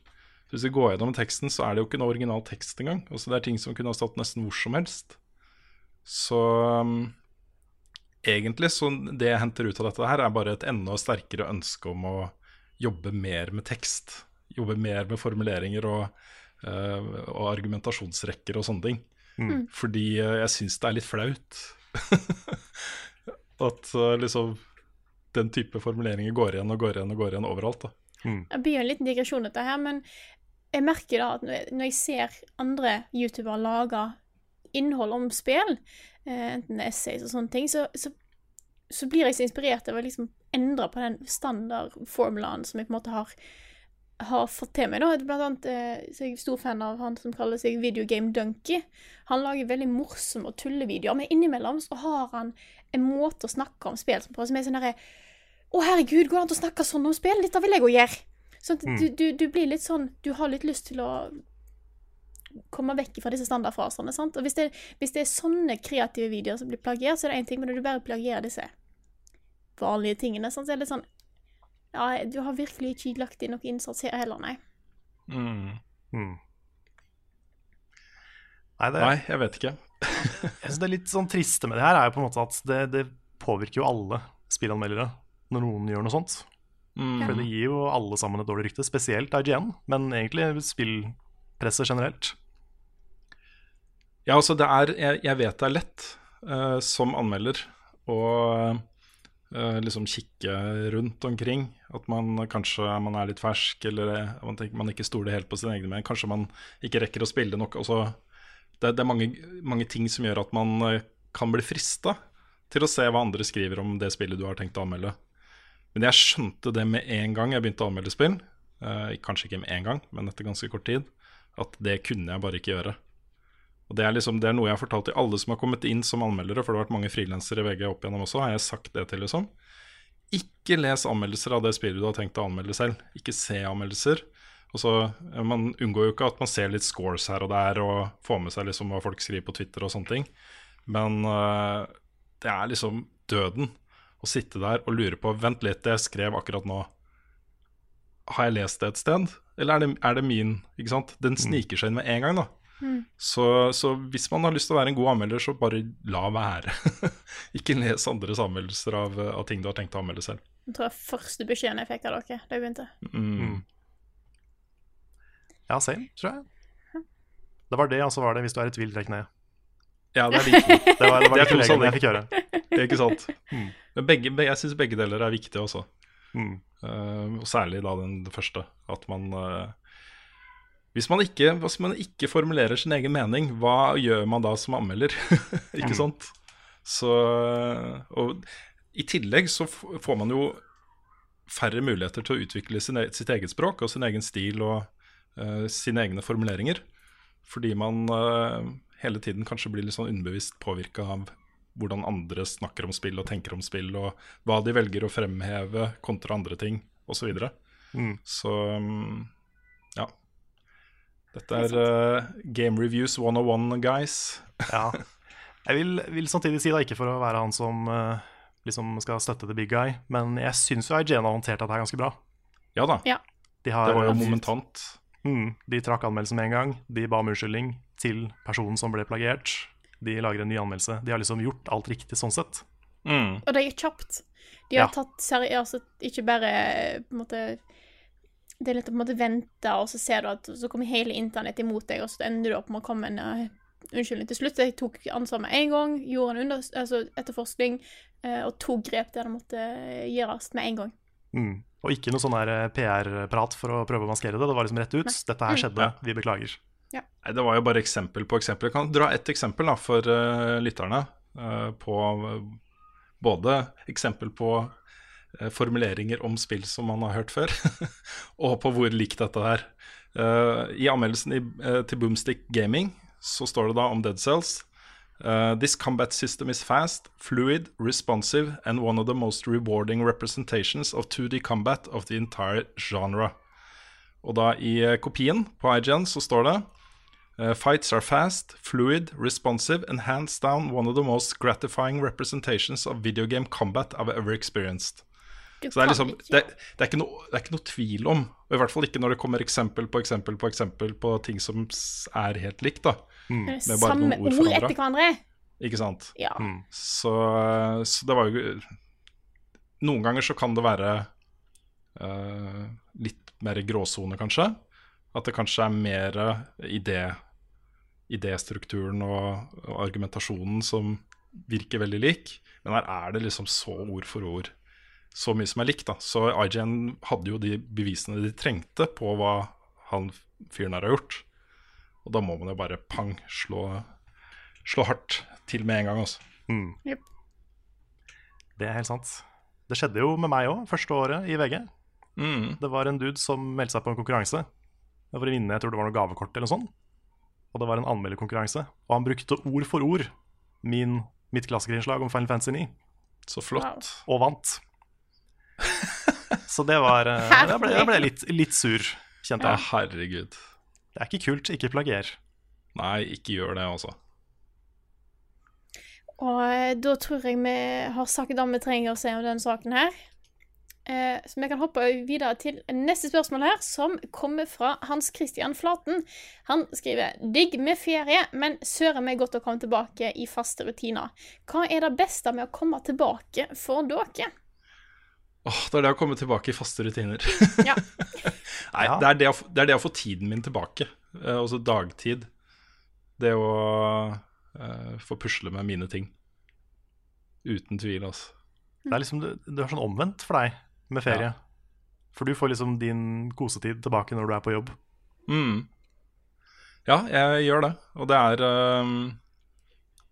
Så Hvis vi går gjennom teksten, så er det jo ikke noe original tekst engang. Altså, det er ting som kunne ha stått nesten hvor som helst. Så um, egentlig så det jeg henter ut av dette her, er bare et enda sterkere ønske om å jobbe mer med tekst. Jobbe mer med formuleringer og, uh, og argumentasjonsrekker og sånne ting. Fordi eh, jeg syns det er litt flaut. At uh, liksom den type formuleringer går igjen og går igjen og går igjen overalt. da. Det blir en liten digresjon, dette her, men jeg merker da at når jeg- når jeg ser andre youtubere lage innhold om spill, eh, enten essays og sånne ting, så, så, så blir jeg så inspirert av å liksom endre på den standardformulaen som jeg på en måte har, har fått til meg. da. Blant annet eh, så er jeg stor fan av han som kaller seg Videogame Dunky. Han lager veldig morsomme og tullevideoer, men innimellom så har han en måte å snakke om spill på som er sånn derre Å, herregud, går det an å snakke sånn om spill? Dette vil jeg òg gjøre. Sånn at du, du, du blir litt sånn Du har litt lyst til å komme vekk fra disse standardfrasene. sant? Og hvis det, hvis det er sånne kreative videoer som blir plagiert, så er det én ting, men når du bare plagierer disse vanlige tingene, sant? så er det litt sånn Ja, du har virkelig ikke lagt inn noe innsats her heller, nei. Mm. Nei, det, Nei, jeg vet ikke. jeg synes det er litt sånn triste med det her, er jo på en måte at det, det påvirker jo alle spillanmeldere når noen gjør noe sånt. Mm. For det gir jo alle sammen et dårlig rykte, spesielt IGN, men egentlig spillpresset generelt. Ja, altså det er Jeg, jeg vet det er lett uh, som anmelder å uh, liksom kikke rundt omkring. At man kanskje man er litt fersk, eller eh, man, tenker, man ikke stoler helt på sine egne. Men kanskje man ikke rekker å spille nok. Altså, det, det er mange, mange ting som gjør at man kan bli frista til å se hva andre skriver om det spillet du har tenkt å anmelde. Men jeg skjønte det med en gang jeg begynte å anmelde spill. Eh, kanskje ikke med en gang, men etter ganske kort tid. At det kunne jeg bare ikke gjøre. Og det er, liksom, det er noe jeg har fortalt til alle som har kommet inn som anmeldere, for det har vært mange frilansere i VG opp igjennom også, har jeg sagt det til, liksom. Ikke les anmeldelser av det spillet du har tenkt å anmelde selv. Ikke se anmeldelser. Og så, eh, Man unngår jo ikke at man ser litt scores her og der, og får med seg liksom hva folk skriver på Twitter og sånne ting. Men eh, det er liksom døden å sitte der og lure på Vent litt, det jeg skrev akkurat nå. Har jeg lest det et sted? Eller er det, er det min? Ikke sant? Den sniker seg inn med en gang, da. Så, så hvis man har lyst til å være en god anmelder, så bare la være. ikke les andres anmeldelser av, av ting du har tenkt å anmelde selv. Jeg tror jeg første beskjeden jeg fikk av dere da jeg begynte. Mm. Ja, same, tror jeg. Det var det, og så var det 'hvis du er i tvil, trekk ned'. Ja, det er de to. Det var, det var Det er to sånne. jeg fikk høre. Det er ikke sant? Men begge, jeg syns begge deler er viktige også. Mm. Uh, og særlig da den det første. At man eh, hvis, man ikke, hvis man ikke formulerer sin egen mening, hva gjør man da som anmelder? ikke sant? Så Og i tillegg så får man jo færre muligheter til å utvikle sin, e- sitt eget språk og sin egen stil og uh, sine egne formuleringer. Fordi man uh, hele tiden kanskje blir litt sånn underbevisst påvirka av hvordan andre snakker om spill og tenker om spill, og hva de velger å fremheve kontra andre ting, osv. Så, videre. Mm. så um, ja. Dette er uh, Game Reviews 101, guys. Ja. Jeg vil, vil samtidig si, da, ikke for å være han som uh, liksom skal støtte the big guy, men jeg syns jo IGN har håndtert dette ganske bra. Ja da, Ja. De har, det var jo momentant. Mm, de trakk anmeldelsen med en gang. De ba om unnskyldning til personen som ble plagiert. De lager en ny anmeldelse. De har liksom gjort alt riktig sånn sett. Mm. Og det gikk kjapt. De har Ja. tatt seriøst ikke bare på en måte det er litt å på en måte vente, og så ser du at så kommer hele internett imot deg, og så ender du opp med å komme en uh, unnskyldning til slutt. Jeg tok ansvar med en gang, gjorde en under, altså etterforskning, uh, og tok grep der det måtte gjøres med en gang. Mm. Og ikke noe sånn eh, PR-prat for å prøve å maskere det. Det var liksom rett ut. Dette her skjedde, vi beklager. Nei, Det var jo bare eksempel på eksempel. Jeg kan dra ett eksempel da, for uh, lytterne. eh, på eh, både eksempel på eh, formuleringer om spill som man har hørt før, og på hvor likt dette er. Eh, I anmeldelsen i, eh, til Boomstick Gaming så står det da om Dead Cells. Uh, this combat system is fast, fluid, responsive, and one of the most rewarding representations of 2D combat of the entire genre. Og da i uh, kopien på IGN så står det Uh, fights are fast, fluid, responsive, and hands down one of the most gratifying representations of video game combat I've ever experienced. Så det er liksom ikke- det, det, er ikke noe, det er ikke noe tvil om, og i hvert fall ikke når det kommer eksempel på eksempel på eksempel på ting som er helt likt, da. Bare samme noen ord ord etter hverandre. Ikke sant? Ja. Så, så det var jo Noen ganger så kan det være uh, litt mer gråsone, kanskje. At det kanskje er mer idé, idéstrukturen og, og argumentasjonen som virker veldig lik. Men her er det liksom så ord for ord så mye som er likt. da. Så IGN hadde jo de bevisene de trengte på hva han fyren her har gjort. Og da må man jo bare pang, slå, slå hardt til med en gang, altså. Mm. Yep. Det er helt sant. Det skjedde jo med meg òg, første året i VG. Mm. Det var en dude som meldte seg på en konkurranse for å vinne jeg tror det var noe gavekort eller noe sånt. Og det var en anmelderkonkurranse. Og han brukte ord for ord min, mitt klassikerinnslag om Final Fantasy 9, Så flott. og vant. Så det var eh, Jeg ble, jeg ble litt, litt sur, kjente Ja, herregud. Det er ikke kult, ikke plagier. Nei, ikke gjør det, altså. Og eh, da tror jeg vi har sagt om vi trenger å se om denne saken her. Eh, så vi kan hoppe videre til neste spørsmål her, som kommer fra Hans Christian Flaten. Han skriver Digg med ferie, men søren meg godt å komme tilbake i faste rutiner. Hva er det beste med å komme tilbake for dere? Åh, det er det å komme tilbake i faste rutiner. Ja. Nei, Ja. det, er det, å, det er det å få tiden min tilbake. Eh, altså dagtid. Det å eh, få pusle med mine ting. Uten tvil, altså. Det er liksom, det er sånn omvendt for deg med ferie. For du får liksom din kosetid tilbake når du er på jobb. Mm. Ja, jeg gjør det. Og det er eh,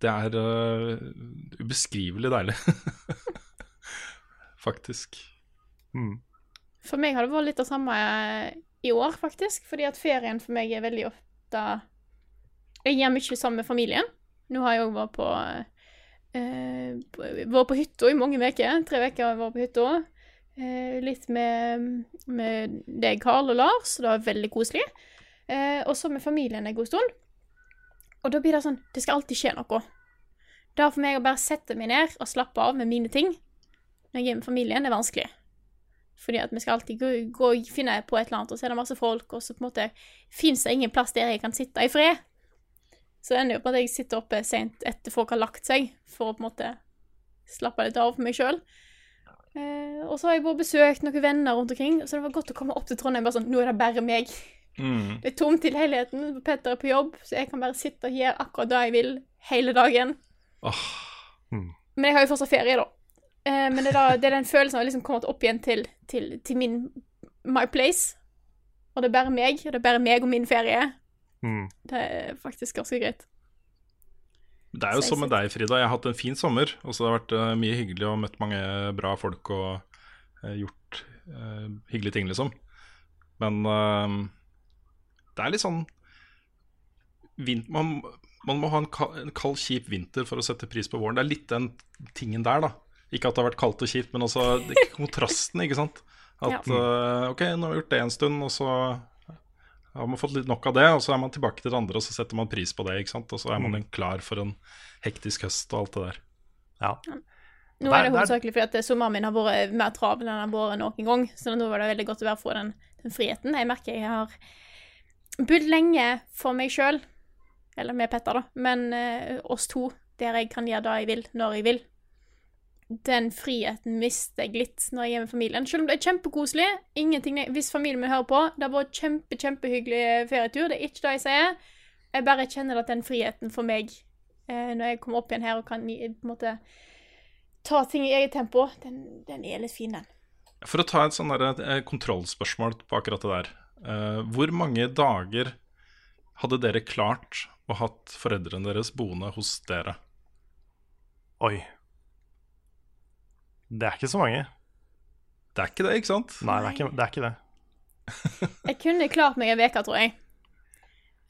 Det er uh, ubeskrivelig deilig. Faktisk. Mm. For meg har det vært litt det samme eh, i år, faktisk. Fordi at ferien for meg er veldig ofte Jeg gjør mye sammen med familien. Nå har jeg òg vært på eh, på- Vært på hytta i mange uker. Tre uker har jeg vært på hytta. Eh, litt med, med deg, Karl og Lars. Det var veldig koselig. Eh, og så med familien en god stund. Og da blir det sånn Det skal alltid skje noe. Det for meg å bare sette meg ned og slappe av med mine ting når jeg er med familien, er vanskelig. Fordi at vi skal alltid gå, gå og finne på et eller annet, og så er det masse folk, og så på en måte fins det ingen plass der jeg kan sitte i fred. Så det ender jo på at jeg sitter oppe sent etter folk har lagt seg, for å på en måte slappe litt av for meg sjøl. Eh, og så har jeg bare besøkt noen venner rundt omkring, så det var godt å komme opp til Trondheim bare sånn Nå er det bare meg. Mm. Det er tomt i leiligheten, Petter er på jobb, så jeg kan bare sitte og gjøre akkurat det jeg vil hele dagen. Åh, Men jeg har jo fortsatt ferie, da. Eh, men det er, da, det er den følelsen av å liksom komme opp igjen til, til, til min my place. Og det er bare meg, og det er bare meg og min ferie. Mm. Det er faktisk ganske greit. Det er jo som med deg, Frida. Jeg har hatt en fin sommer. Og så har det vært eh, mye hyggelig og møtt mange bra folk og eh, gjort uh, hyggelige ting, liksom. Men uh, det er litt sånn man, man må ha en, en kald, kjip vinter for å sette pris på våren. Det er litt den tingen der, da. Ikke at det har vært kaldt og kjipt, men også kontrasten, ikke sant. At eh, OK, nå har vi gjort det en stund, og så har man fått litt nok av det, og så er man tilbake til det andre, og så setter man pris på det. ikke sant? Og så er man klar for en hektisk høst og alt det der. Ja. Nå er det hovedsakelig fordi at sommeren min har vært mer travel enn den har vært noen gang. Så nå var det veldig godt å være få den, den friheten. Jeg merker jeg har bodd lenge for meg sjøl, eller med Petter, da, men uh, oss to, der jeg kan gjøre det jeg vil, når jeg vil. Den friheten mister jeg litt når jeg er med familien. Selv om det er kjempekoselig. Ingenting, hvis familien min hører på, det har vært kjempe, kjempehyggelig ferietur. Det er ikke det jeg sier. Jeg bare kjenner at den friheten for meg, eh, når jeg kommer opp igjen her og kan i- på en måte ta ting i eget tempo, den, den er litt fin, den. For å ta et sånn eh, kontrollspørsmål på akkurat det der. Eh, hvor mange dager hadde dere klart å hatt foreldrene deres boende hos dere? Oi. Det er ikke så mange. Det er ikke det, ikke sant? Nei, det er ikke det. Er ikke det. Jeg kunne klart meg en uke, tror jeg.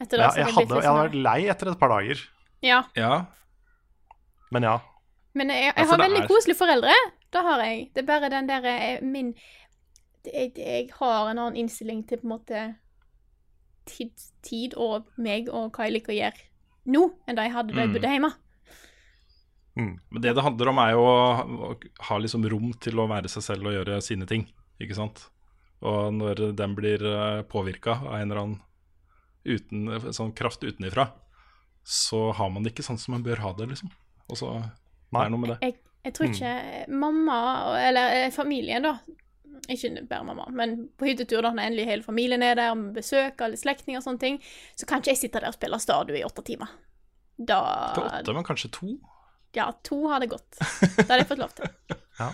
Etter det Ja, jeg, hadde, jeg hadde vært lei etter et par dager. Ja, Ja. Men ja. men jeg, jeg har veldig er- koselige foreldre. Det har jeg. Det er bare den der eh, min jeg, jeg har en annen innstilling til på en måte tid, tid og meg og hva jeg liker å gjøre nå, enn da jeg hadde da jeg Mm. bodde hjemme. Men det det handler om, er jo å ha liksom rom til å være seg selv og gjøre sine ting, ikke sant? Og når den blir påvirka av en eller annen uten, sånn kraft utenifra, så har man det ikke sånn som man bør ha det, liksom. Og så det er noe med det. Jeg, jeg tror ikke mamma, eller eh, familien, da Ikke bare mamma, men på hyttetur, da, når endelig hele familien er der, med besøk, alle slektninger og sånne ting, så kan ikke jeg sitte der og spille Stardew i åtte timer. Da Ikke åtte, men kanskje to? Ja, to hadde gått. Det hadde jeg fått lov til. Ja.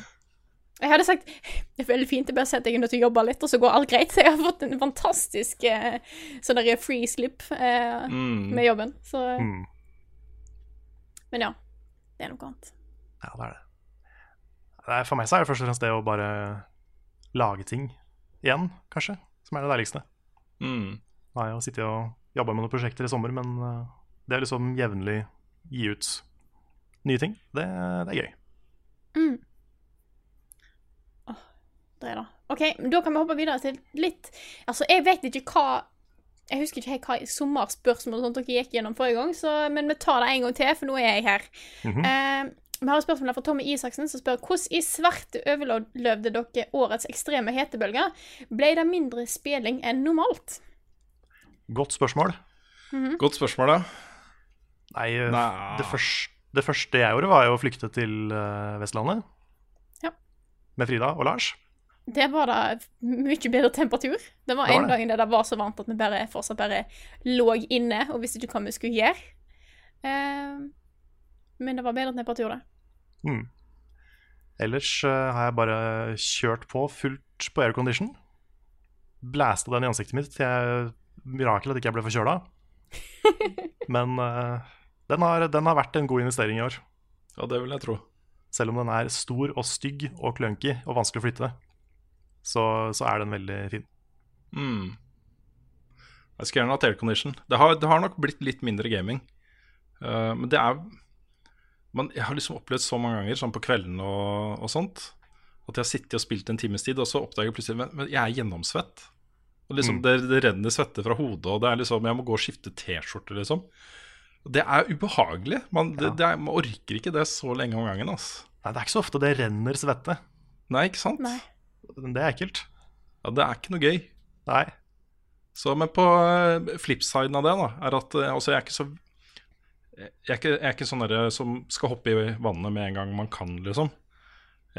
Jeg hadde sagt det er veldig fint, det er bare jeg sette deg nødt til å jobbe litt, og så går alt greit. Så jeg har fått en fantastisk eh, sånn der free slip eh, Mm. med jobben. Så Mm. Men ja. Det er noe annet. Ja, det er det. det er, for meg så er det først og fremst det å bare lage ting igjen, kanskje, som er det deiligste. Mm. Nå har jeg sittet og jobba med noen prosjekter i sommer, men eh, det er liksom jevnlig gi ut nye ting, det, det er gøy. Mm. Oh, det er det. OK, da kan vi hoppe videre til litt Altså, jeg vet ikke hva Jeg husker ikke helt hva sommerspørsmål og sånt dere gikk gjennom forrige gang, så, men vi tar det en gang til, for nå er jeg her. Mm -hmm. uh, vi har et spørsmål her fra Tommy Isaksen som spør hvordan i svarte overlevde dere årets ekstreme hetebølger? Ble det mindre spilling enn normalt? Godt spørsmål. Godt spørsmål, ja. Nei, eh, Nei. Det, første, det første jeg gjorde, var jo å flykte til eh, Vestlandet. Ja. Med Frida og Lars. Det var da mye bedre temperatur. Det var Det var en det. dag der det var så varmt at vi bare fortsatt bare lå inne og visste ikke hva vi skulle gjøre. Uh, men det var bedre temperatur, det. Mm. Ellers uh, har jeg bare kjørt på fullt på aircondition. Blæsta den i ansiktet mitt til jeg Mirakel at ikke jeg ble forkjøla. Men eh, den, har, den har vært en god investering i år. Ja, det vil jeg tro. Selv om den er stor og stygg og klønky og vanskelig å flytte, så, så er den veldig fin. Mm. Jeg skulle gjerne hatt aircondition. Det har, det har nok blitt litt mindre gaming. Uh, men det er man, Jeg har liksom opplevd så mange ganger, sånn på kveldene og, og sånt, at jeg har sittet og spilt en times tid, og så oppdager jeg plutselig Men, men jeg er gjennomsvett. Og liksom Mm. det, det renner svette fra hodet, og det er liksom Jeg må gå og skifte T-skjorte, liksom. Det er ubehagelig. Man, det, Ja. det er, man orker ikke det så lenge om gangen. Altså. Nei, det er ikke så ofte det renner svette. Nei, ikke sant? Nei. Det er ekkelt. Ja, det er ikke noe gøy. Nei. Så, men på eh, flipsiden av det, da, er at eh, altså, jeg er ikke så Jeg er ikke, jeg er ikke sånn derre som skal hoppe i vannet med en gang man kan, liksom.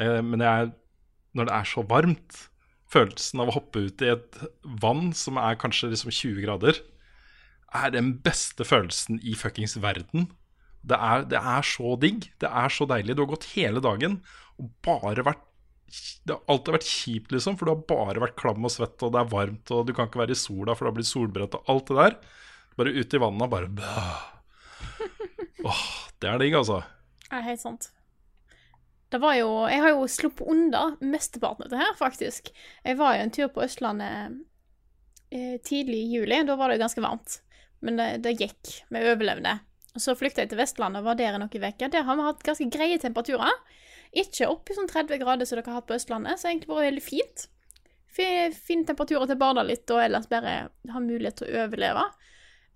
Eh, men jeg er Når det er så varmt, følelsen av å hoppe ut i et vann som er kanskje liksom 20 grader, er den beste følelsen i fuckings verden. Det er, det er så digg. Det er så deilig. Du har gått hele dagen og bare vært Det har alltid vært kjipt, liksom, for du har bare vært klam og svett, og det er varmt, og du kan ikke være i sola, for du har blitt solbrent, og alt det der. Bare ute i vannet og bare Åh, oh, det er digg, altså. Det er helt sant. Det var jo Jeg har jo sluppet unna mesteparten av det her, faktisk. Jeg var jo en tur på Østlandet eh, tidlig i juli. Da var det jo ganske varmt. Men det, det gikk. Vi overlevde. Så flykta jeg til Vestlandet og var der i noen uker. Der har vi hatt ganske greie temperaturer. Ikke opp i sånn 30 grader som dere har hatt på Østlandet, så egentlig vært veldig fint. Fin temperaturer til å bade litt, og ellers bare ha mulighet til å overleve.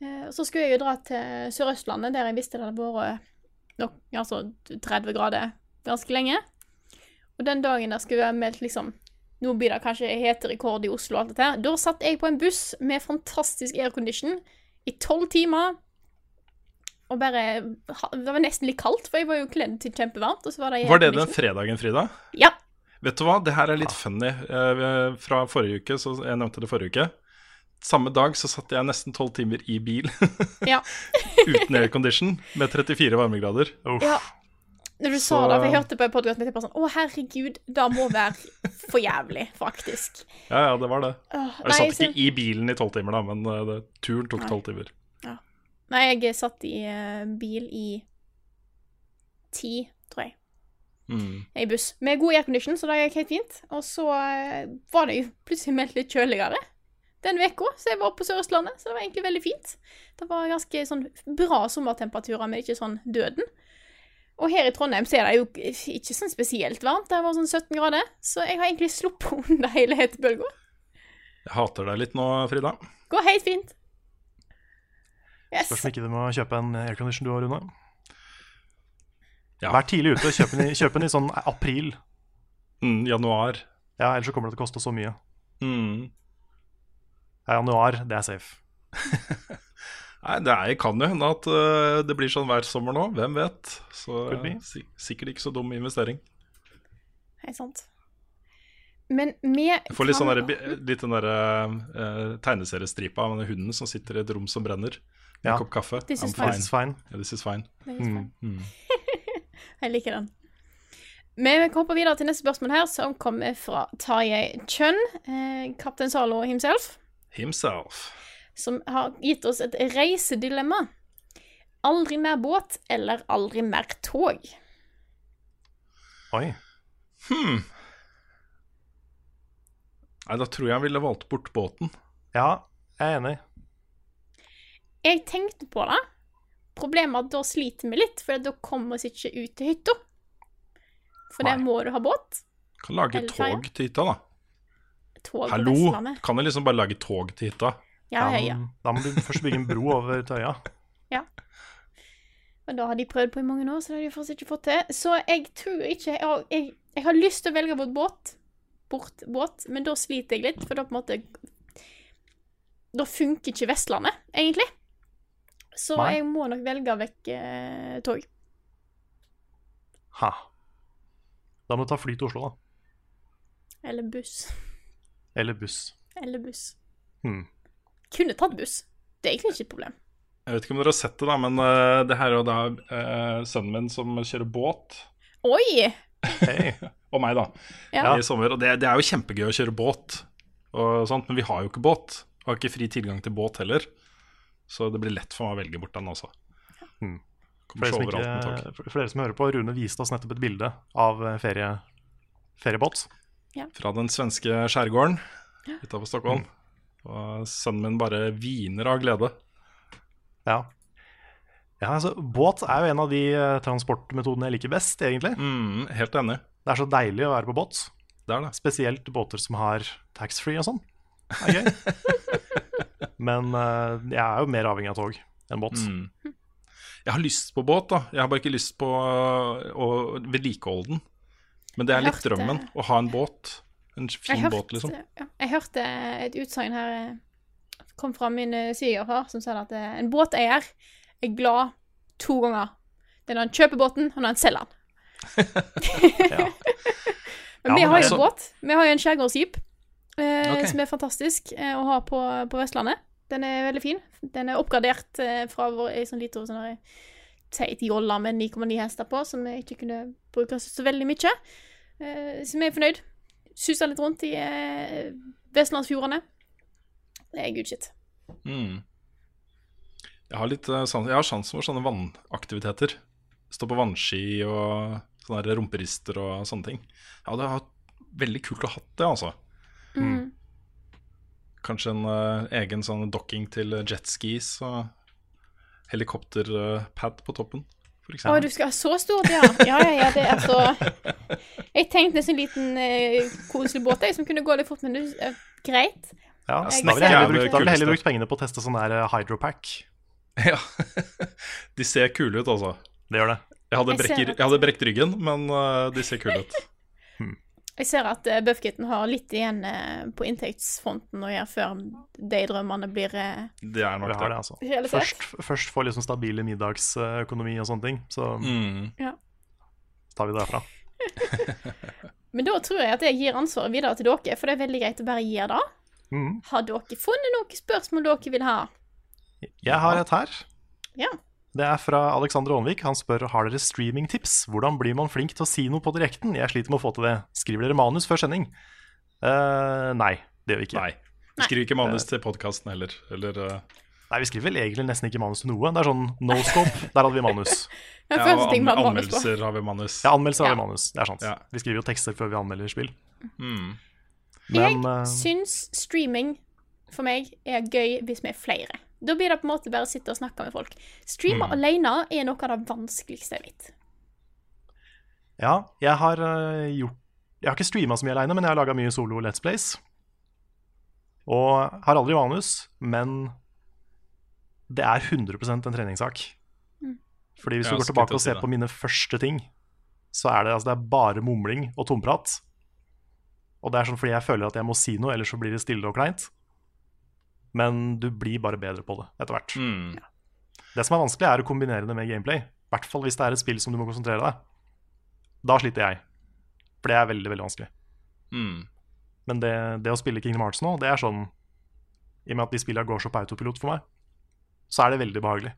Eh, Så skulle jeg jo dra til Sør-Østlandet, der jeg visste det hadde vært nok, altså 30 grader ganske lenge. Og den dagen der skulle jeg meldt liksom Nå blir det kanskje heterekord i Oslo og alt dette her. Da satt jeg på en buss med fantastisk aircondition i tolv timer og bare Det var nesten litt kaldt, for jeg var jo kledd til kjempevarmt. Og så var det Var det den fredagen, Frida? Ja. Vet du hva, det her er litt funny. Eh, Fra forrige uke, så jeg nevnte det forrige uke. Samme dag så satt jeg nesten tolv timer i bil ja. uten aircondition med 34 varmegrader. ja. Når du sa det, for jeg hørte på en podkast med sånn Å, herregud, det må være for jævlig, faktisk. Ja, ja, det var det. Åh, Jeg nei, satt så- ikke i bilen i tolv timer, da, men uh, det, turen tok tolv timer. Nei, jeg satt i uh, bil i ti, tror jeg. Mm. I buss. Med god aircondition, så det gikk helt fint. Og så uh, var det jo plutselig meldt litt kjøligere den uka, så jeg var på Sør-Østlandet, så det var egentlig veldig fint. Det var ganske sånn bra sommertemperaturer, men ikke sånn døden. Og her i Trondheim så er det jo ikke sånn spesielt varmt, det var sånn 17 grader, så jeg har egentlig sluppet unna hele hetebølga. Jeg hater deg litt nå, Frida. Går helt fint. Yes. Spørs om ikke du må kjøpe en aircondition du har, Rune. Ja. Vær tidlig ute kjøp den i, kjøp den i sånn april. Mm, januar. Ja, Ellers så kommer det til å koste så mye. Mm. Ja, januar, det er safe. Nei, det er, kan jo hende at uh, det blir sånn hver sommer nå. Hvem vet? Så Could sikkert ikke så dum investering. Hei, sant. Men vi Jeg får litt, sånn der, litt den derre uh, tegneseriestripa av hunden som sitter i et rom som brenner. Med Ja. en kopp kaffe. This is fine. This is fine. Yeah, this is fine. Mm. Jeg liker den. Men vi hopper videre til neste spørsmål her, som kommer fra Tarjei Chun, eh, kaptein Zalo himself, Himself. Som har gitt oss et reisedilemma. Aldri mer båt eller aldri mer tog? Oi. Hmm. Nei, da tror jeg jeg ville valgt bort båten. Ja, jeg er enig. Jeg tenkte på det. Problemet er at da sliter vi litt, for da kommer vi ikke ut til hytta. For der må du ha båt. Kan lage tog til hytta, da. Tog Hallo! Kan jeg liksom bare lage tog til hytta. Ja, ja, ja. Da må du først bygge en bro over Tøya. ja. Og da har de prøvd på i mange år, så det har de fortsatt ikke fått til. Så jeg tror ikke Jeg har, jeg, jeg har lyst til å velge bort båt, bort båt, men da sliter jeg litt, for da på en måte Da funker ikke Vestlandet, egentlig. Så Nei. jeg må nok velge vekk eh, tog. Ha. Da må du ta fly til Oslo, da. Eller buss. Eller buss. Eller buss. Hmm. Kunne tatt buss. Det er egentlig ikke et problem. Jeg vet ikke om dere har sett det, da, men uh, det her er jo da uh, sønnen min som kjører båt. Oi! Hei. Og meg, da. Ja. I sommer. Og det, det er jo kjempegøy å kjøre båt, og sånt, men vi har jo ikke båt. Vi har ikke fri tilgang til båt heller. Så det blir lett for meg å velge bort den også. Hmm. For Kommer dere, ikke, for dere som hører på, Rune viste oss nettopp et bilde av eh, ferie, feriebåt. Fra den svenske skjærgården utafor Stockholm. Og sønnen min bare hviner av glede. Ja. ja, altså Båt er jo en av de eh, transportmetodene jeg liker best, egentlig. Mm, helt enig. Det er så deilig å være på båt. Det er det. Spesielt båter som har taxfree og sånn. Det er gøy. Men uh, jeg er jo mer avhengig av tog enn båt. Mm. Jeg har lyst på båt, da. Jeg har bare ikke lyst på øh, å vedlikeholde den. Men det er litt drømmen. Å ha en båt. En fin hørte, båt, liksom. ja, jeg hørte et utsagn her eh, kom fra min eh, svigerfar, som sa at eh, en båteier er glad to ganger. Det er når han kjøper båten, og når han selger den. Ja. Men Ja, vi men har jo altså- båt. Vi har jo en skjærgårdsjeep eh, okay. som er fantastisk eh, å ha på, på Vestlandet. Den er veldig fin. Den er oppgradert eh, fra vår ei sånn lita sånn jolle med 9,9 hester på, som vi ikke kunne bruke så veldig mye. Eh, så vi er fornøyd. Suser litt rundt i eh, vestlandsfjordene. Det er good shit. Mm. Jeg har litt øh, sans, jeg har sansen for sånne vannaktiviteter. Stå på vannski og sånne rumperister og sånne ting. Ja, det har veldig kult å ha det, altså. Mm. Kanskje en uh, egen sånn docking til jetskis og helikopterpad på toppen, Å, eksempel. du skal ha så stort, ja. Ja, ja, ja, det er altså Jeg tenkte en sånn liten eh, koselig båt jeg, som kunne gå litt fort, men det er greit. Ja, Jeg da ville jeg heller brukt, heller brukt pengene på å teste sånn der eh, hydropack. Ja. De ser kule ut, altså. Det gjør det. Jeg hadde, Jeg hadde brekt ryggen, men uh, de ser kule ut. Jeg ser at uh, Buffkitten har litt igjen eh, på inntektsfronten å gjøre før de drømmene blir eh, Det er nok det, det. altså. Først, først få liksom stabile middagsøkonomi og sånne ting, så Mm. tar vi det derfra. Men da tror jeg at jeg gir ansvaret videre til dere, for det er veldig greit å bare gi det. Mm. Har dere funnet noen spørsmål dere vil ha? Jeg har et her. Ja. Det er fra Alexander Aanvik. Han spør har dere streamingtips. Hvordan blir man flink til å si noe på direkten. Jeg sliter med å få til det. Skriver dere manus før sending? Uh, nei, det gjør vi ikke. Nei. Vi skriver ikke manus til podkasten heller. Eller uh, Nei, Vi skriver vel egentlig nesten ikke manus til noe. Det er sånn no scope, der hadde vi manus. Ja, og an anmeldelser har vi manus. Ja, anmeldelser har vi manus. Det er sant. Ja. Vi skriver jo tekster før vi anmelder spill. Mm. Men jeg eh, syns streaming for meg er gøy hvis vi er flere. Da blir det på en måte bare å sitte og snakke med folk. Streame Mm. alene er noe av det vanskeligste jeg vet. ja, jeg har eh, gjort Jeg har ikke streama så mye aleine, men jeg har laga mye solo Let's Plays. Og har aldri manus, men det er 100 en treningssak. Fordi hvis du går tilbake og ser på mine første ting, så er det, altså, det er bare mumling og tomprat. Og det er sånn fordi jeg føler at jeg må si noe, ellers så blir det stille og kleint. Men du blir bare bedre på det etter hvert. Mm. Det som er vanskelig, er å kombinere det med gameplay. I hvert fall hvis det er et spill som du må konsentrere deg. Da sliter jeg. For det er veldig, veldig vanskelig. Mm. Men det, det å spille Kingdom Hearts nå, det er sånn I og med at de spillene går så på autopilot for meg, så er det veldig behagelig.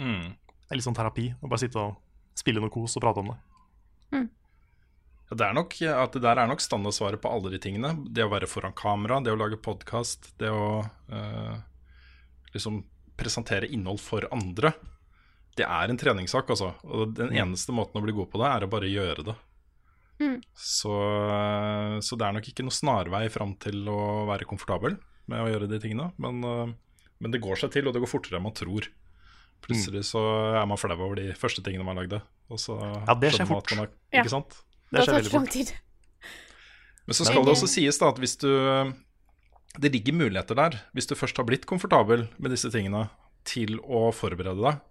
Mm. Det er litt sånn terapi å bare sitte og spille noe kos og prate om det. Ja, det er nok, at det der er nok standardsvaret på alle de tingene. Det å være foran kamera, det å lage podkast, det å eh, liksom presentere innhold for andre. Det er en treningssak, altså. Og den eneste måten å bli god på det, er å bare gjøre det. Så, så det er nok ikke noe snarvei fram til å være komfortabel med å gjøre de tingene. Men, eh, men det går seg til, og det går fortere enn man tror. Plutselig så er man flau over de første tingene man lagde. Og så Ja, det skjer fort. man har- Ja. Ikke sant? Det skjer veldig fort. tid. Men så skal det også sies da at hvis du Det ligger muligheter der, hvis du først har blitt komfortabel med disse tingene, til å forberede deg.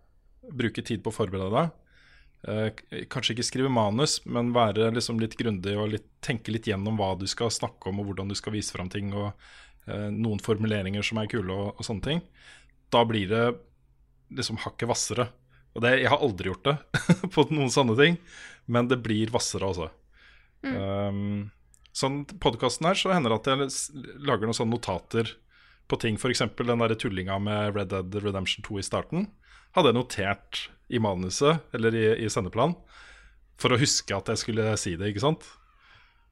Bruke tid på å forberede deg. Eh, kanskje ikke skrive manus, men være liksom litt grundig og litt, tenke litt gjennom hva du skal snakke om, og hvordan du skal vise fram ting, og eh, noen formuleringer som er kule, og, og sånne ting. Da blir det liksom hakket hvassere. Og det, jeg har aldri gjort det på noen sånne ting, men det blir hvassere, altså. Um, sånn podkasten her, så hender det at jeg lager noen sånne notater på ting. F.eks. den der tullinga med Red Dead Redemption 2 i starten. Hadde jeg notert i manuset, eller i, i sendeplan, for å huske at jeg skulle si det, ikke sant.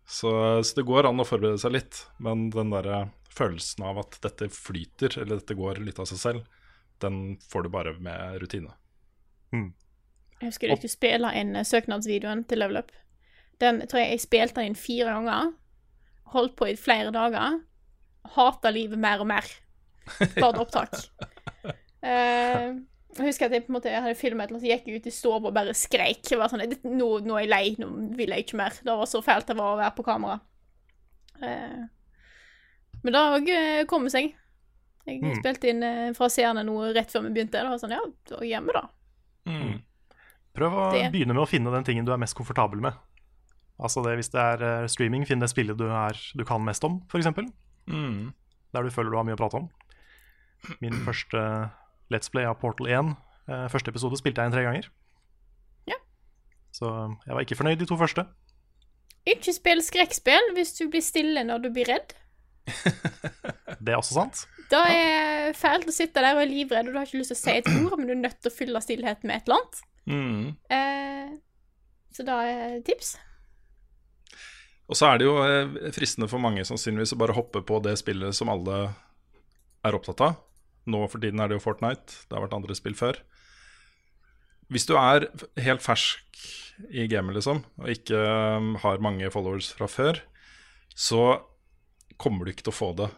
Så, så det går an å forberede seg litt, men den der følelsen av at dette flyter, eller dette går litt av seg selv, den får du bare med rutine. Jeg husker du ikke spille inn eh, søknadsvideoen til Level Up. Den tror jeg jeg spilte inn fire ganger. Holdt på i flere dager. Hata livet mer og mer. Bare opptak. Eh, jeg husker at jeg på en måte hadde filmet noe så gikk jeg ut i stua og bare skreik. Jeg var sånn, nå, nå er jeg lei, nå vil jeg ikke mer. Det var så fælt det var å være på kamera. Eh, men det òg kom seg. Jeg Mm. spilte inn fra seerne noe rett før vi begynte. Det var sånn, ja, da gjør vi det. Mm. Prøv å Det. begynne med å finne den tingen du er mest komfortabel med. Altså det, Hvis det er eh, streaming, finn det spillet du, er, du kan mest om, f.eks. Mm. Der du føler du har mye å prate om. Min første Let's Play av Portal 1, eh, første episode, spilte jeg inn tre ganger. Ja. Så jeg var ikke fornøyd de to første. Ikke spill skrekkspill hvis du blir stille når du blir redd. Det er også sant. Da er fælt å sitte der og er livredd, og du har ikke lyst til å si et ord, men du er nødt til å fylle stillheten med et eller annet. Mm. Eh, så da er tips. Og så er det jo eh, fristende for mange sannsynligvis å bare hoppe på det spillet som alle er opptatt av. Nå for tiden er det jo Fortnite, det har vært andre spill før. Hvis du er helt fersk i gamet, liksom, og ikke um, har mange followers fra før, så kommer du ikke til å få det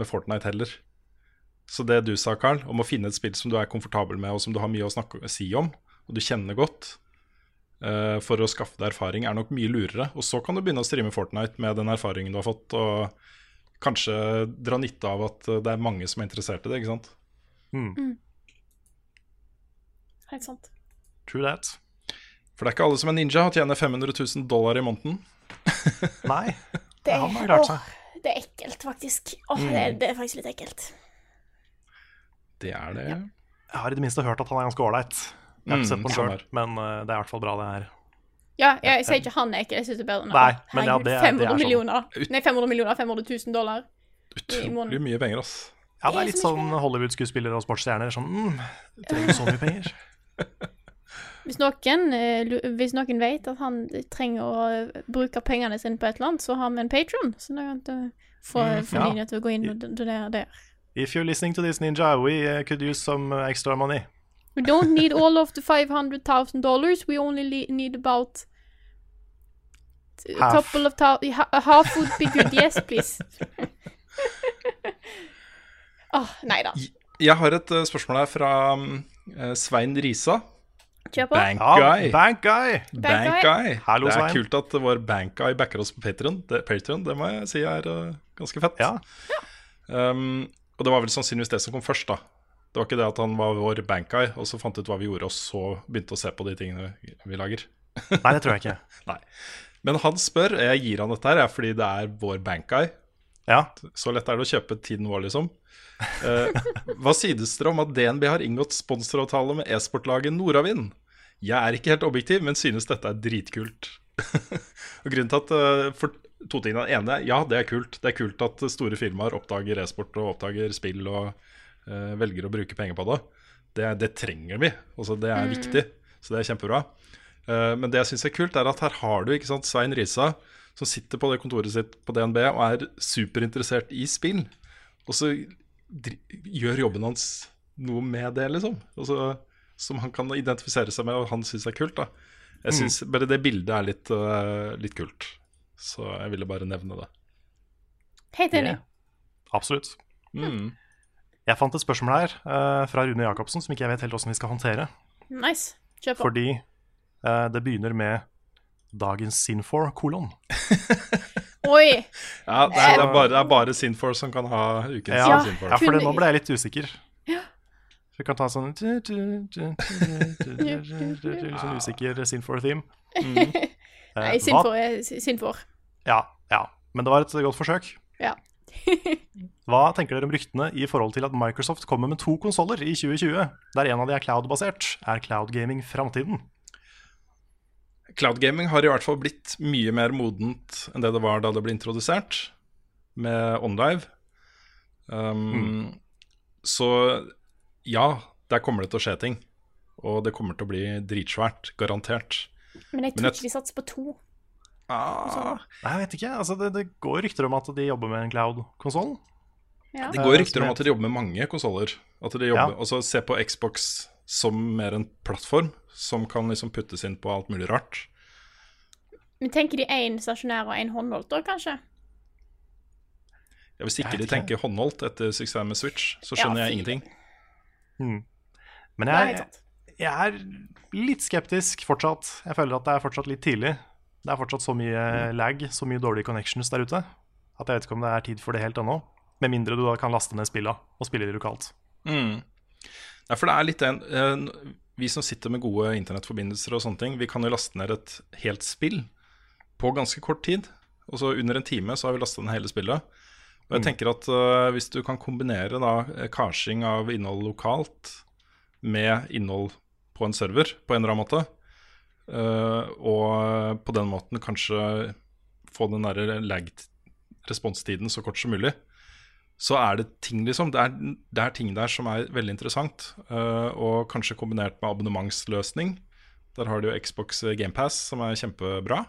med Fortnite heller. Så det du sa, Carl, om å finne et spill som du er komfortabel med, og som du har mye å snakke, si om, og du kjenner godt, uh, for å skaffe deg erfaring, er nok mye lurere. Og så kan du begynne å streame Fortnite med den erfaringen du har fått, og kanskje dra nytte av at eh, det er mange som er interessert i det, ikke sant? Mm. Helt sant. True that. For det er ikke alle som er ninja og tjener 500 000 dollar i måneden. Nei, Det har han har klart seg. Det er ekkelt, faktisk. Åh, det, er, det er faktisk litt ekkelt. Det er det. Ja. Jeg har i det minste hørt at han er ganske ålreit. Jeg har ikke Mm, sett på sjøl, men eh, det er i hvert fall bra, det her. Ja, jeg sier ikke han er ekkel, jeg syns det er bedre enn Nei, men ja, det er- det er 500 sånn. millioner. Nei, 500 millioner, 500 000 dollar. Utrolig mye penger, ass. Ja, det er er litt sånn Hollywood-skuespillere og sportsstjerner. Sånn, mm, trenger så mye penger? Hvis noen, eh, hvis noen vet at han trenger å eh, bruke pengene sine på et eller annet, så har vi en patron, så da kan du få, familien ja. til å gå inn og donere der. If you're listening to this ninja, we uh, could use some uh, extra money. We don't need all of the $500,000 dollars, we only need about a Half. couple of ha- half would be good, yes, please. oh, nei da. Jeg har et eh, spørsmål her fra eh, Svein Risa. Kjør på. Bank Ja, guy. bank guy! Bank Bank guy. guy. Hallo, det er Svein. kult at vår bank guy backer oss på Patreon. Det, Patreon, det må jeg si er uh, ganske fett. Ja. Um, og det var vel sannsynligvis det som kom først, da. Det var ikke det at han var vår bank guy, og så fant ut hva vi gjorde, og så begynte å se på de tingene vi lager. Nei, det tror jeg ikke. Nei. Men han spør, jeg gir han dette her, fordi det er vår bank guy. Ja, Så lett er det å kjøpe tiden vår, liksom. Eh, hva sies dere om at DNB har inngått sponsoravtale med e-sportlaget Nordavind? Jeg er ikke helt objektiv, men synes dette er dritkult. og grunnen til at eh, For to ting. er ene, ja, det er kult. Det er kult at store firmaer oppdager e-sport og oppdager spill og uh, velger å bruke penger på det. Det, det trenger vi. Altså, det er viktig. Så det er kjempebra. Uh, men det jeg syns er kult, er at her har du ikke sant, Svein Risa, som sitter på det kontoret sitt på DNB og er superinteressert i spill. Og så gjør jobben hans noe med det, liksom. Og så, som han kan identifisere seg med, og han syns er kult. da Jeg syns bare det bildet er litt, uh, litt kult. Så jeg ville bare nevne det. Helt enig. Yeah. absolutt. Mm. Jeg fant et spørsmål her uh, fra Rune Jacobsen som ikke jeg vet helt hvordan vi skal håndtere. Nice. Kjør på. Fordi uh, det begynner med dagens Sinfor kolon. Oi! Ja, det er, det er bare, det er bare Sinfor som kan ha ukens Ja, Sinfor. ja for det, nå ble jeg litt usikker. Vi kan ta sånn Sånn usikker Sinfor-theme. Eh, Nei, Sinfor er Sinfor. Ja, ja. Men det var et godt forsøk. Ja. Hva tenker dere om ryktene i forhold til at Microsoft kommer med to konsoller i 2020, der en av de er cloud-basert? Er cloud gaming framtiden? Cloud gaming har i hvert fall blitt mye mer modent enn det det var da det ble introdusert med OnLive. Um, Så ja, der kommer det til å skje ting. Og det kommer til å bli dritsvært, garantert. Men jeg Men tror jeg- ikke de satser på to. Ah, Nei, jeg vet ikke. Altså, det, det går rykter om at de jobber med en cloud-konsoll. Ja. det går rykter om at de jobber med mange konsoller. At de Ja. altså Se på Xbox som mer en plattform som kan liksom puttes inn på alt mulig rart. Men tenker de én stasjonær og én håndholdt, da, kanskje? Ja, hvis ikke de tenker håndholdt etter suksessen med Switch, så Ja, skjønner jeg ingenting. Hmm. Men jeg, jeg er litt skeptisk fortsatt. Jeg føler at det er fortsatt litt tidlig. Det er fortsatt så mye lag, så mye dårlige connections der ute, at jeg vet ikke om det er tid for det helt ennå. Med mindre du da kan laste ned spilla og spille de lokalt. Mm. Ja, for det er litt en eh, Vi som sitter med gode internettforbindelser og sånne ting, vi kan jo laste ned et helt spill på ganske kort tid. Og så under en time så har vi lastet ned hele spillet. Og jeg tenker at uh, hvis du kan kombinere da eh, karsing av innhold lokalt med innhold på en server på en eller annen måte, uh, og på den måten kanskje få den derre lag-responstiden så kort som mulig, så er det ting, liksom. Det er, det er ting der som er veldig interessant. Uh, og kanskje kombinert med abonnementsløsning. Der har du jo Xbox GamePass, som er kjempebra.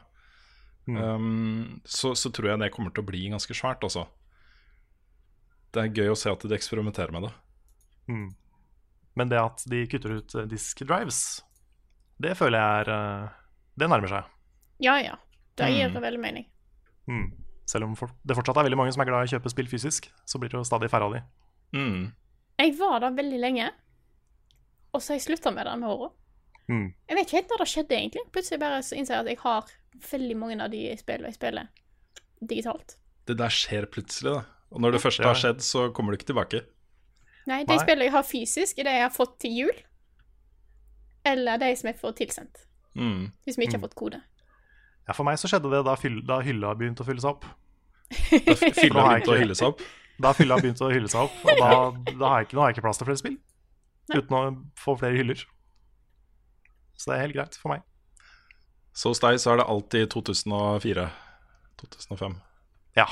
Um, så, så tror jeg det kommer til å bli ganske svært, altså. Det er gøy å se at de eksperimenterer med det. Mm. Men det at de kutter ut eh, disk drives, det føler jeg er eh, Det nærmer seg. Ja, ja. Det gir Mm. det veldig mening. Mm. Selv om for, det fortsatt er veldig mange som er glad i å kjøpe spill fysisk, så blir det jo stadig færre av de. Mm. Jeg var der veldig lenge, og så har jeg slutta med det med åra. Mm. Jeg vet ikke helt når det skjedde, egentlig. Plutselig bare så innser jeg at jeg har veldig mange av de spillene jeg spiller digitalt. Det der skjer plutselig, da. Og når det først har skjedd, så kommer du ikke tilbake. Nei, de Nei. spillene jeg har fysisk, er det jeg har fått til jul. Eller de som jeg får tilsendt. Mm. Hvis vi ikke har fått kode. Ja, For meg så skjedde det da, fyll, da hylla begynte å fylle seg opp. Da fylla begynte å hylle seg opp. Da fylla begynte å hylle seg opp, og da, da har jeg ikke, nå har jeg ikke plass til flere spill. Uten å få flere hyller. Så det er helt greit for meg. Så hos deg så er det alltid 2004. 2005. Ja.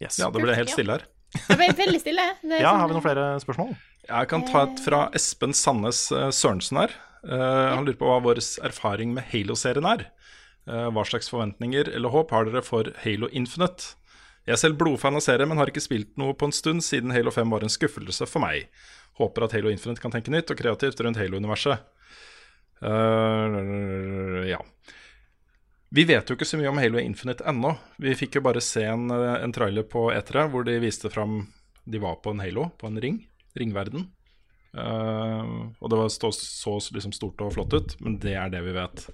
Yes. Ja, det ble helt stille her. Det ble veldig stille. Det er Ja, sånn- har vi noen flere spørsmål? Jeg kan ta et fra Espen Sandnes eh, Sørensen her. Eh, han lurer på hva vår erfaring med Halo-serien er. Eh, hva slags forventninger eller håp har dere for Halo Infinite? Jeg er selv blodfan av serien, men har ikke spilt noe på en stund siden Halo 5 var en skuffelse for meg. Håper at Halo Infinite kan tenke nytt og kreativt rundt Halo-universet. Uh, ja. Vi vet jo ikke så mye om Halo Infinite ennå. Vi fikk jo bare se en, eh, en trailer på E3 hvor de viste fram De var på en Halo, på en ring. Ringverden. Uh, og det var stå, så liksom stort og flott ut, men det er det vi vet.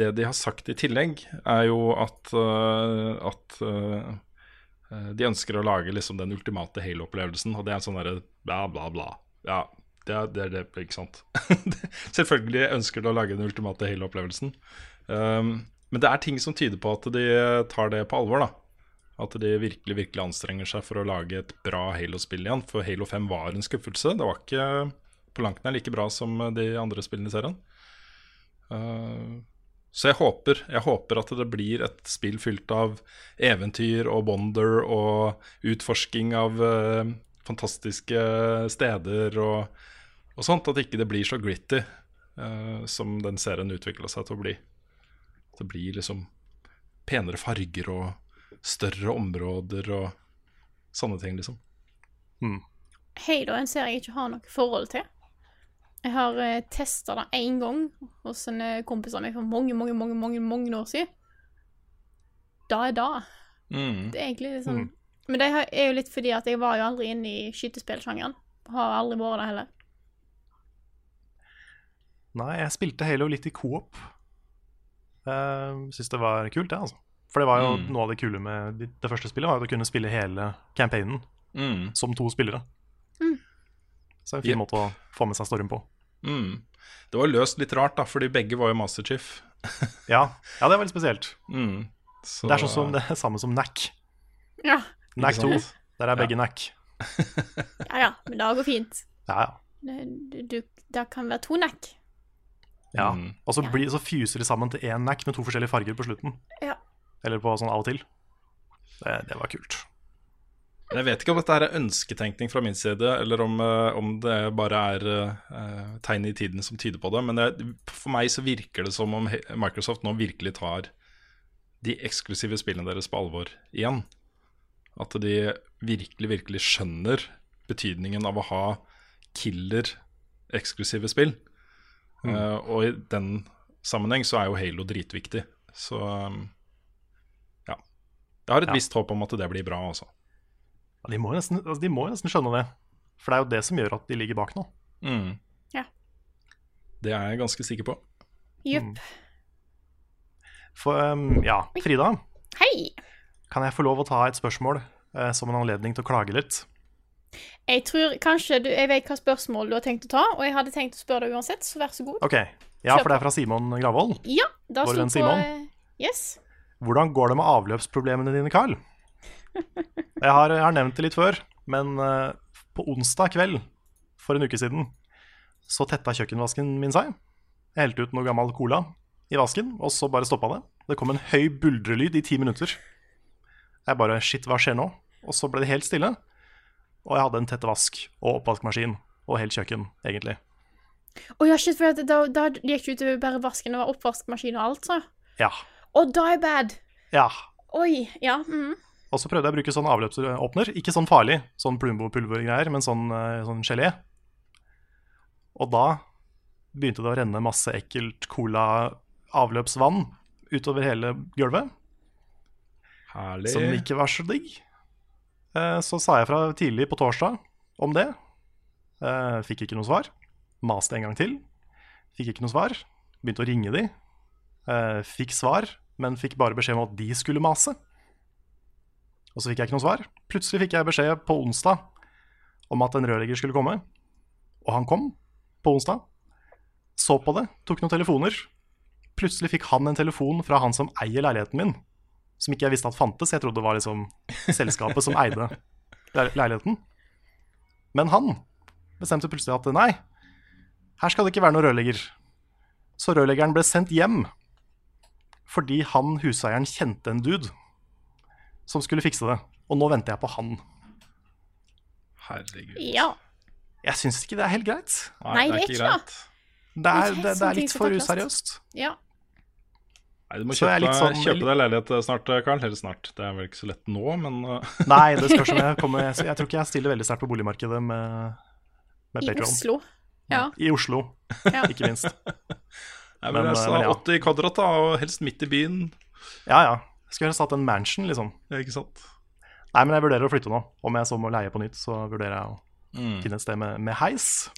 Det de har sagt i tillegg, er jo at, uh, at eh, de ønsker å lage liksom den ultimate Halo-opplevelsen, og det er en sånn derre bla, bla, bla. Ja, det er det, det ikke sant? Selvfølgelig ønsker de å lage den ultimate Halo-opplevelsen. Um, men det er ting som tyder på at de tar det på alvor, da. At de virkelig virkelig anstrenger seg for å lage et bra Halo-spill igjen. For Halo 5 var en skuffelse. Det var ikke på langt nær like bra som de andre spillene i serien. Uh, så jeg håper, jeg håper at det blir et spill fylt av eventyr og wonder og utforsking av uh, fantastiske steder og, og sånt. At ikke det blir så gritty uh, som den serien utvikla seg til å bli. Det blir liksom penere farger og større områder og sånne ting, liksom. Halo er en serie jeg ikke har noe forhold til. Jeg har uh, testa det én gang hos en eh, kompis av meg for mange, mange, mange, mange, mange år siden. Da er da. Mm. Det er egentlig liksom mm. Men det er jo litt fordi at jeg var jo aldri inne i skytespillsjangeren. Har aldri vært det heller. Nei, jeg spilte Halo litt i coop. Uh, Syns det var kult, det, altså. For det var jo Mm. noe av det kule med det det første spillet, var at du kunne spille hele campaignen Mm. som to spillere. Mm. Så en fin Yep. måte å få med seg storyen på. Mm. Det var løst litt rart, da, fordi begge var jo Master Chief. Ja, ja det er veldig spesielt. Mm. Så- Det er sånn som det er samme som NAC. Ja, NAC 2. Der er begge NAC. ja, ja men det går fint. Ja, ja. Du, du, det kan være to nekk. Ja. Mm. Og så, blir, så fuser de sammen til én Mac med to forskjellige farger på slutten. Ja. Eller på sånn av og til. Det, det var kult. Jeg vet ikke om dette er ønsketenkning fra min side, eller om, eh, om det bare er uh, tegn i tiden som tyder på det. Men det, for meg så virker det som om Microsoft nå virkelig tar de eksklusive spillene deres på alvor igjen. At de virkelig, virkelig skjønner betydningen av å ha killer-eksklusive spill. Eh, og i den sammenheng så er jo Halo dritviktig. Så um, ja. Jeg har et Ja. visst håp om at det blir bra, altså. Ja, de, må nesten, altså, de må nesten skjønne det. For det er jo det som gjør at de ligger bak nå. Mm. Ja. Det er jeg ganske sikker på. Jupp. For um, ja, Frida, Hei! kan jeg få lov å ta et spørsmål eh, som en anledning til å klage litt? Jeg tror kanskje du Jeg vet hva spørsmål du har tenkt å ta, og jeg hadde tenkt å spørre deg uansett, så vær så god. Ok, ja, for det er fra Simon Gravold. Ja, da Vår venn på Simon. eh, Yes. Hvordan går det med avløpsproblemene dine, Carl? Jeg har, jeg har nevnt det litt før, men eh, på onsdag kveld for en uke siden så tetta kjøkkenvasken min seg. Jeg helte ut noe gammel cola i vasken, og så bare stoppa det. Det kom en høy buldrelyd i ti minutter. Jeg bare Shit, hva skjer nå? Og så ble det helt stille. Og jeg hadde en tett vask og oppvaskmaskin og helt kjøkken, egentlig. Å ja, shit, for da, da gikk det utover bare vasken og oppvaskmaskin og alt, så. Ja. Å, da er bad. Ja. Oi. Ja. Mm. Og så prøvde jeg å bruke sånn avløpsåpner. Ikke sånn farlig, sånn Plumbo-pulvergreier, men sånn, eh, sånn gelé. Og da begynte det å renne masse ekkelt cola-avløpsvann utover hele gulvet, Herlig. som ikke var så digg. Eh, Så sa jeg fra tidlig på torsdag om det. Eh, Fikk ikke noe svar. Maste en gang til. Fikk ikke noe svar. Begynte å ringe de. Eh, Fikk svar, men fikk bare beskjed om at de skulle mase. Og så fikk jeg ikke noe svar. Plutselig fikk jeg beskjed på onsdag om at en rørlegger skulle komme. Og han kom på onsdag, så på det, tok noen telefoner. Plutselig fikk han en telefon fra han som eier leiligheten min, som ikke jeg visste at fantes. Jeg trodde det var liksom selskapet som eide le- leiligheten. Men han bestemte plutselig at nei, her skal det ikke være noen rørlegger. Så rørleggeren ble sendt hjem fordi han huseieren kjente en dude som skulle fikse det. Og nå venter jeg på han. Herregud. Ja. Jeg syns ikke det er helt greit. Nei, det er ikke greit. Det er, det, det er litt for useriøst. Ja. Nei, du må er kjøpe, litt sånn- kjøpe deg leilighet snart, Karl. Eller snart. Det er vel ikke så lett nå, men uh, Nei, det spørs om jeg kommer Jeg tror ikke jeg stiller veldig sterkt på boligmarkedet med, med I Patreon. Oslo. Ja. I Oslo, Ja. ikke minst. Nei, men Men, jeg sa men ja. 80 kvadrat, da, og helst midt i byen. Ja ja. Skulle helst hatt en mansion, liksom. Ja, Ikke sant? Nei, men jeg vurderer å flytte nå. Om jeg så må leie på nytt, så vurderer jeg å Mm. finne et sted med, med heis.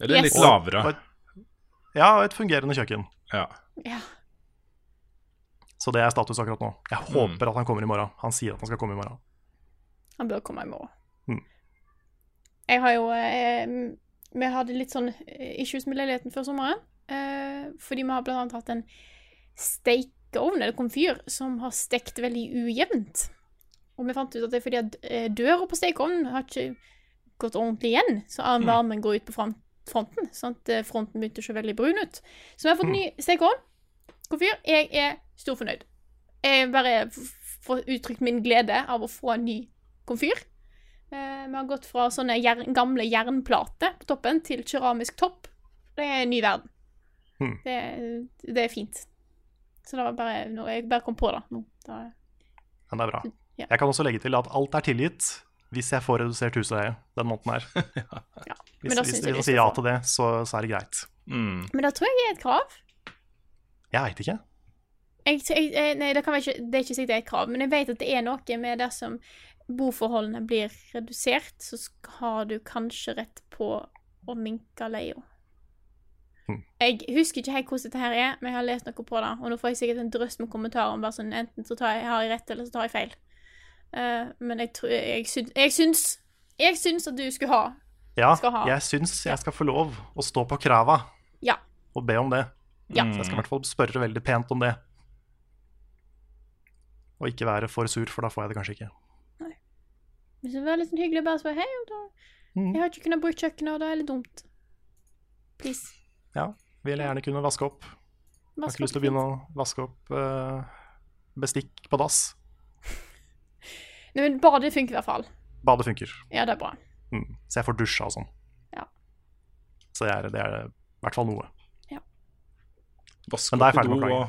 Eller Yes. litt Og- lavere. og et- Ja, og et fungerende kjøkken. Ja. ja. Så det er status akkurat nå. Jeg Mm. håper at han kommer i morgen. Han sier at han skal komme i morgen. Han bør komme i morgen. Mm. Jeg har jo eh, Vi hadde litt sånn eh, issues med leiligheten før sommeren. Eh, fordi vi har blant annet hatt en stekeovn, eller komfyr, som har stekt veldig ujevnt. Og vi fant ut at det er fordi at eh, døra på stekeovnen har ikke gått ordentlig igjen, så all varmen går ut på fronten. Sånn at eh, fronten begynte å se veldig brun ut. Så vi har fått ny stekeovn. Komfyr. Jeg er stor fornøyd. Jeg bare får uttrykt min glede av å få en ny komfyr. Eh, vi har gått fra sånne gamle jernplater på toppen til keramisk topp. Det er en ny verden. Hmm. Det, det er fint. Så det var bare noe jeg bare kom på det nå. Da, Men det er bra. Ja. Jeg kan også legge til at alt er tilgitt hvis jeg får redusert husleie den måneden her. ja. Hvis, Men hvis, hvis jeg sier ja til det, så, så er det greit. Mm. Men da tror jeg det er et krav. Jeg veit ikke. Jeg, jeg, nei, det, ikke, det er ikke sikkert det er et krav, men jeg vet at det er noe med dersom boforholdene blir redusert, så har du kanskje rett på å minke leia. Hmm. Jeg husker ikke helt hvordan dette her er, men jeg har lest noe på det, og nå får jeg sikkert en drøss med kommentarer om bare sånn, enten så tar jeg, har jeg rett, eller så tar jeg feil. Uh, men jeg, tror, jeg, syns, jeg syns Jeg syns at du skulle ha Ja, Skal ha. jeg syns jeg skal få lov å stå på krava Ja. og be om det. Ja. Så jeg skal i hvert fall spørre veldig pent om det. Og ikke være for sur, for da får jeg det kanskje ikke. Hvis det var litt sånn hyggelig å bare spørre Hei, da, Mm. jeg har ikke kunnet bruke kjøkkenet, og det er litt dumt. Please. Ja, vil jeg gjerne kunne vaske opp. Vaske har ikke lyst til å begynne å vaske opp uh, bestikk på dass. Nei, men badet funker i hvert fall. Badet funker, Ja, det er bra. mm. så jeg får dusja og sånn. Ja. Så det er, det er i hvert fall noe. Ja. Da er opp i do, og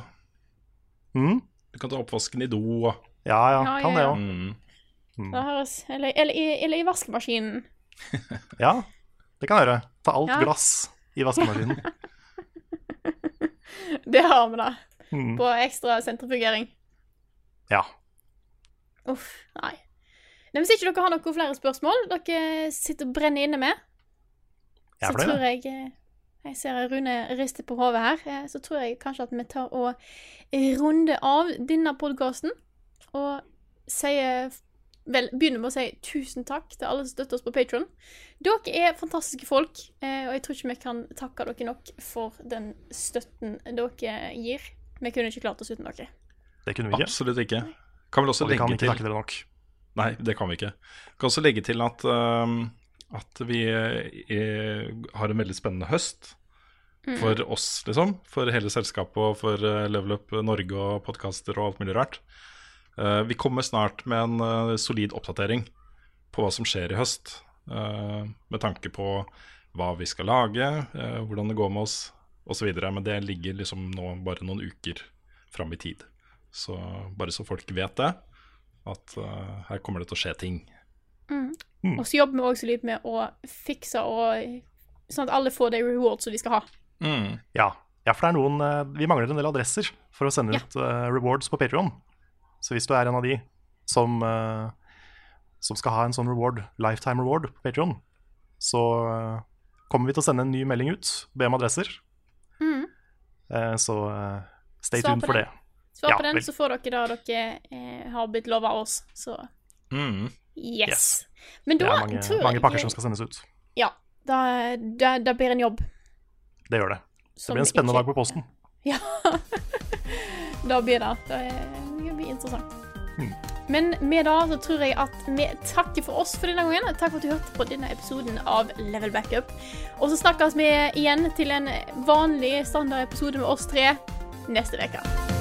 Mm? Du kan ta oppvasken i do. Og, Ja, ja, Ja, kan ja, det ja. òg. mm. Mm. Det høres Eller, eller, i- eller i vaskemaskinen. Ja, det kan jeg gjøre. Ta alt Ja. glass i vaskemaskinen. Det har vi, da. Mm. På ekstra sentrifugering. Ja. Uff, nei. Nei, Hvis ikke dere har noen flere spørsmål dere sitter og brenner inne med, Jeg så er fornøyd. tror jeg eh, Jeg ser Rune rister på hodet her. eh, Så tror jeg kanskje at vi tar og runder av denne podkasten og sier Vel, begynner med å si tusen takk til alle som støtter oss på Patron. Dere er fantastiske folk, eh, og jeg tror ikke vi kan takke dere nok for den støtten dere gir. Vi kunne ikke klart oss uten dere. Det kunne vi ikke. Absolutt ikke. Kan vel også Og vi kan legge ikke til takke dere nok. Nei, det kan vi ikke. Kan også legge til at, um, at vi er, har en veldig spennende høst. For oss, liksom. For hele selskapet og for eh, Level Up Norge og podkaster og alt mulig rart. Uh, vi kommer snart med en uh, solid oppdatering på hva som skjer i høst. Uh, med tanke på hva vi skal lage, eh, hvordan det går med oss osv. Men det ligger liksom nå bare noen uker fram i tid. Så bare så folk vet det, at eh, her kommer det til å skje ting. Og så jobber vi også litt med å fikse og Sånn at alle får de rewards som de skal ha. Ja. ja, for det er noen eh, Vi mangler en del adresser for å sende Ja. ut eh, rewards på Patreon. Så hvis du er en av de som, eh, som skal ha en sånn reward, lifetime reward på Patreon, så kommer vi til å sende en ny melding ut, be om adresser. Mm. så stay tuned for den. det. Svar Ja, på den, vel. så får dere det dere har blitt lova av oss. Så Mm. Yes. Yes. Men Det er mange, mange pakker som skal sendes ut. Ja. Da, da, da blir en jobb. Det gjør det. Det blir en spennende ikke- dag på posten. Ja. da blir det. Er- det blir interessant. Hmm. Men med det så tror jeg at vi takker for oss for denne gangen. Takk for at du hørte på denne episoden av Level Backup. Og så snakkes vi igjen til en vanlig standardepisode med oss tre neste uke.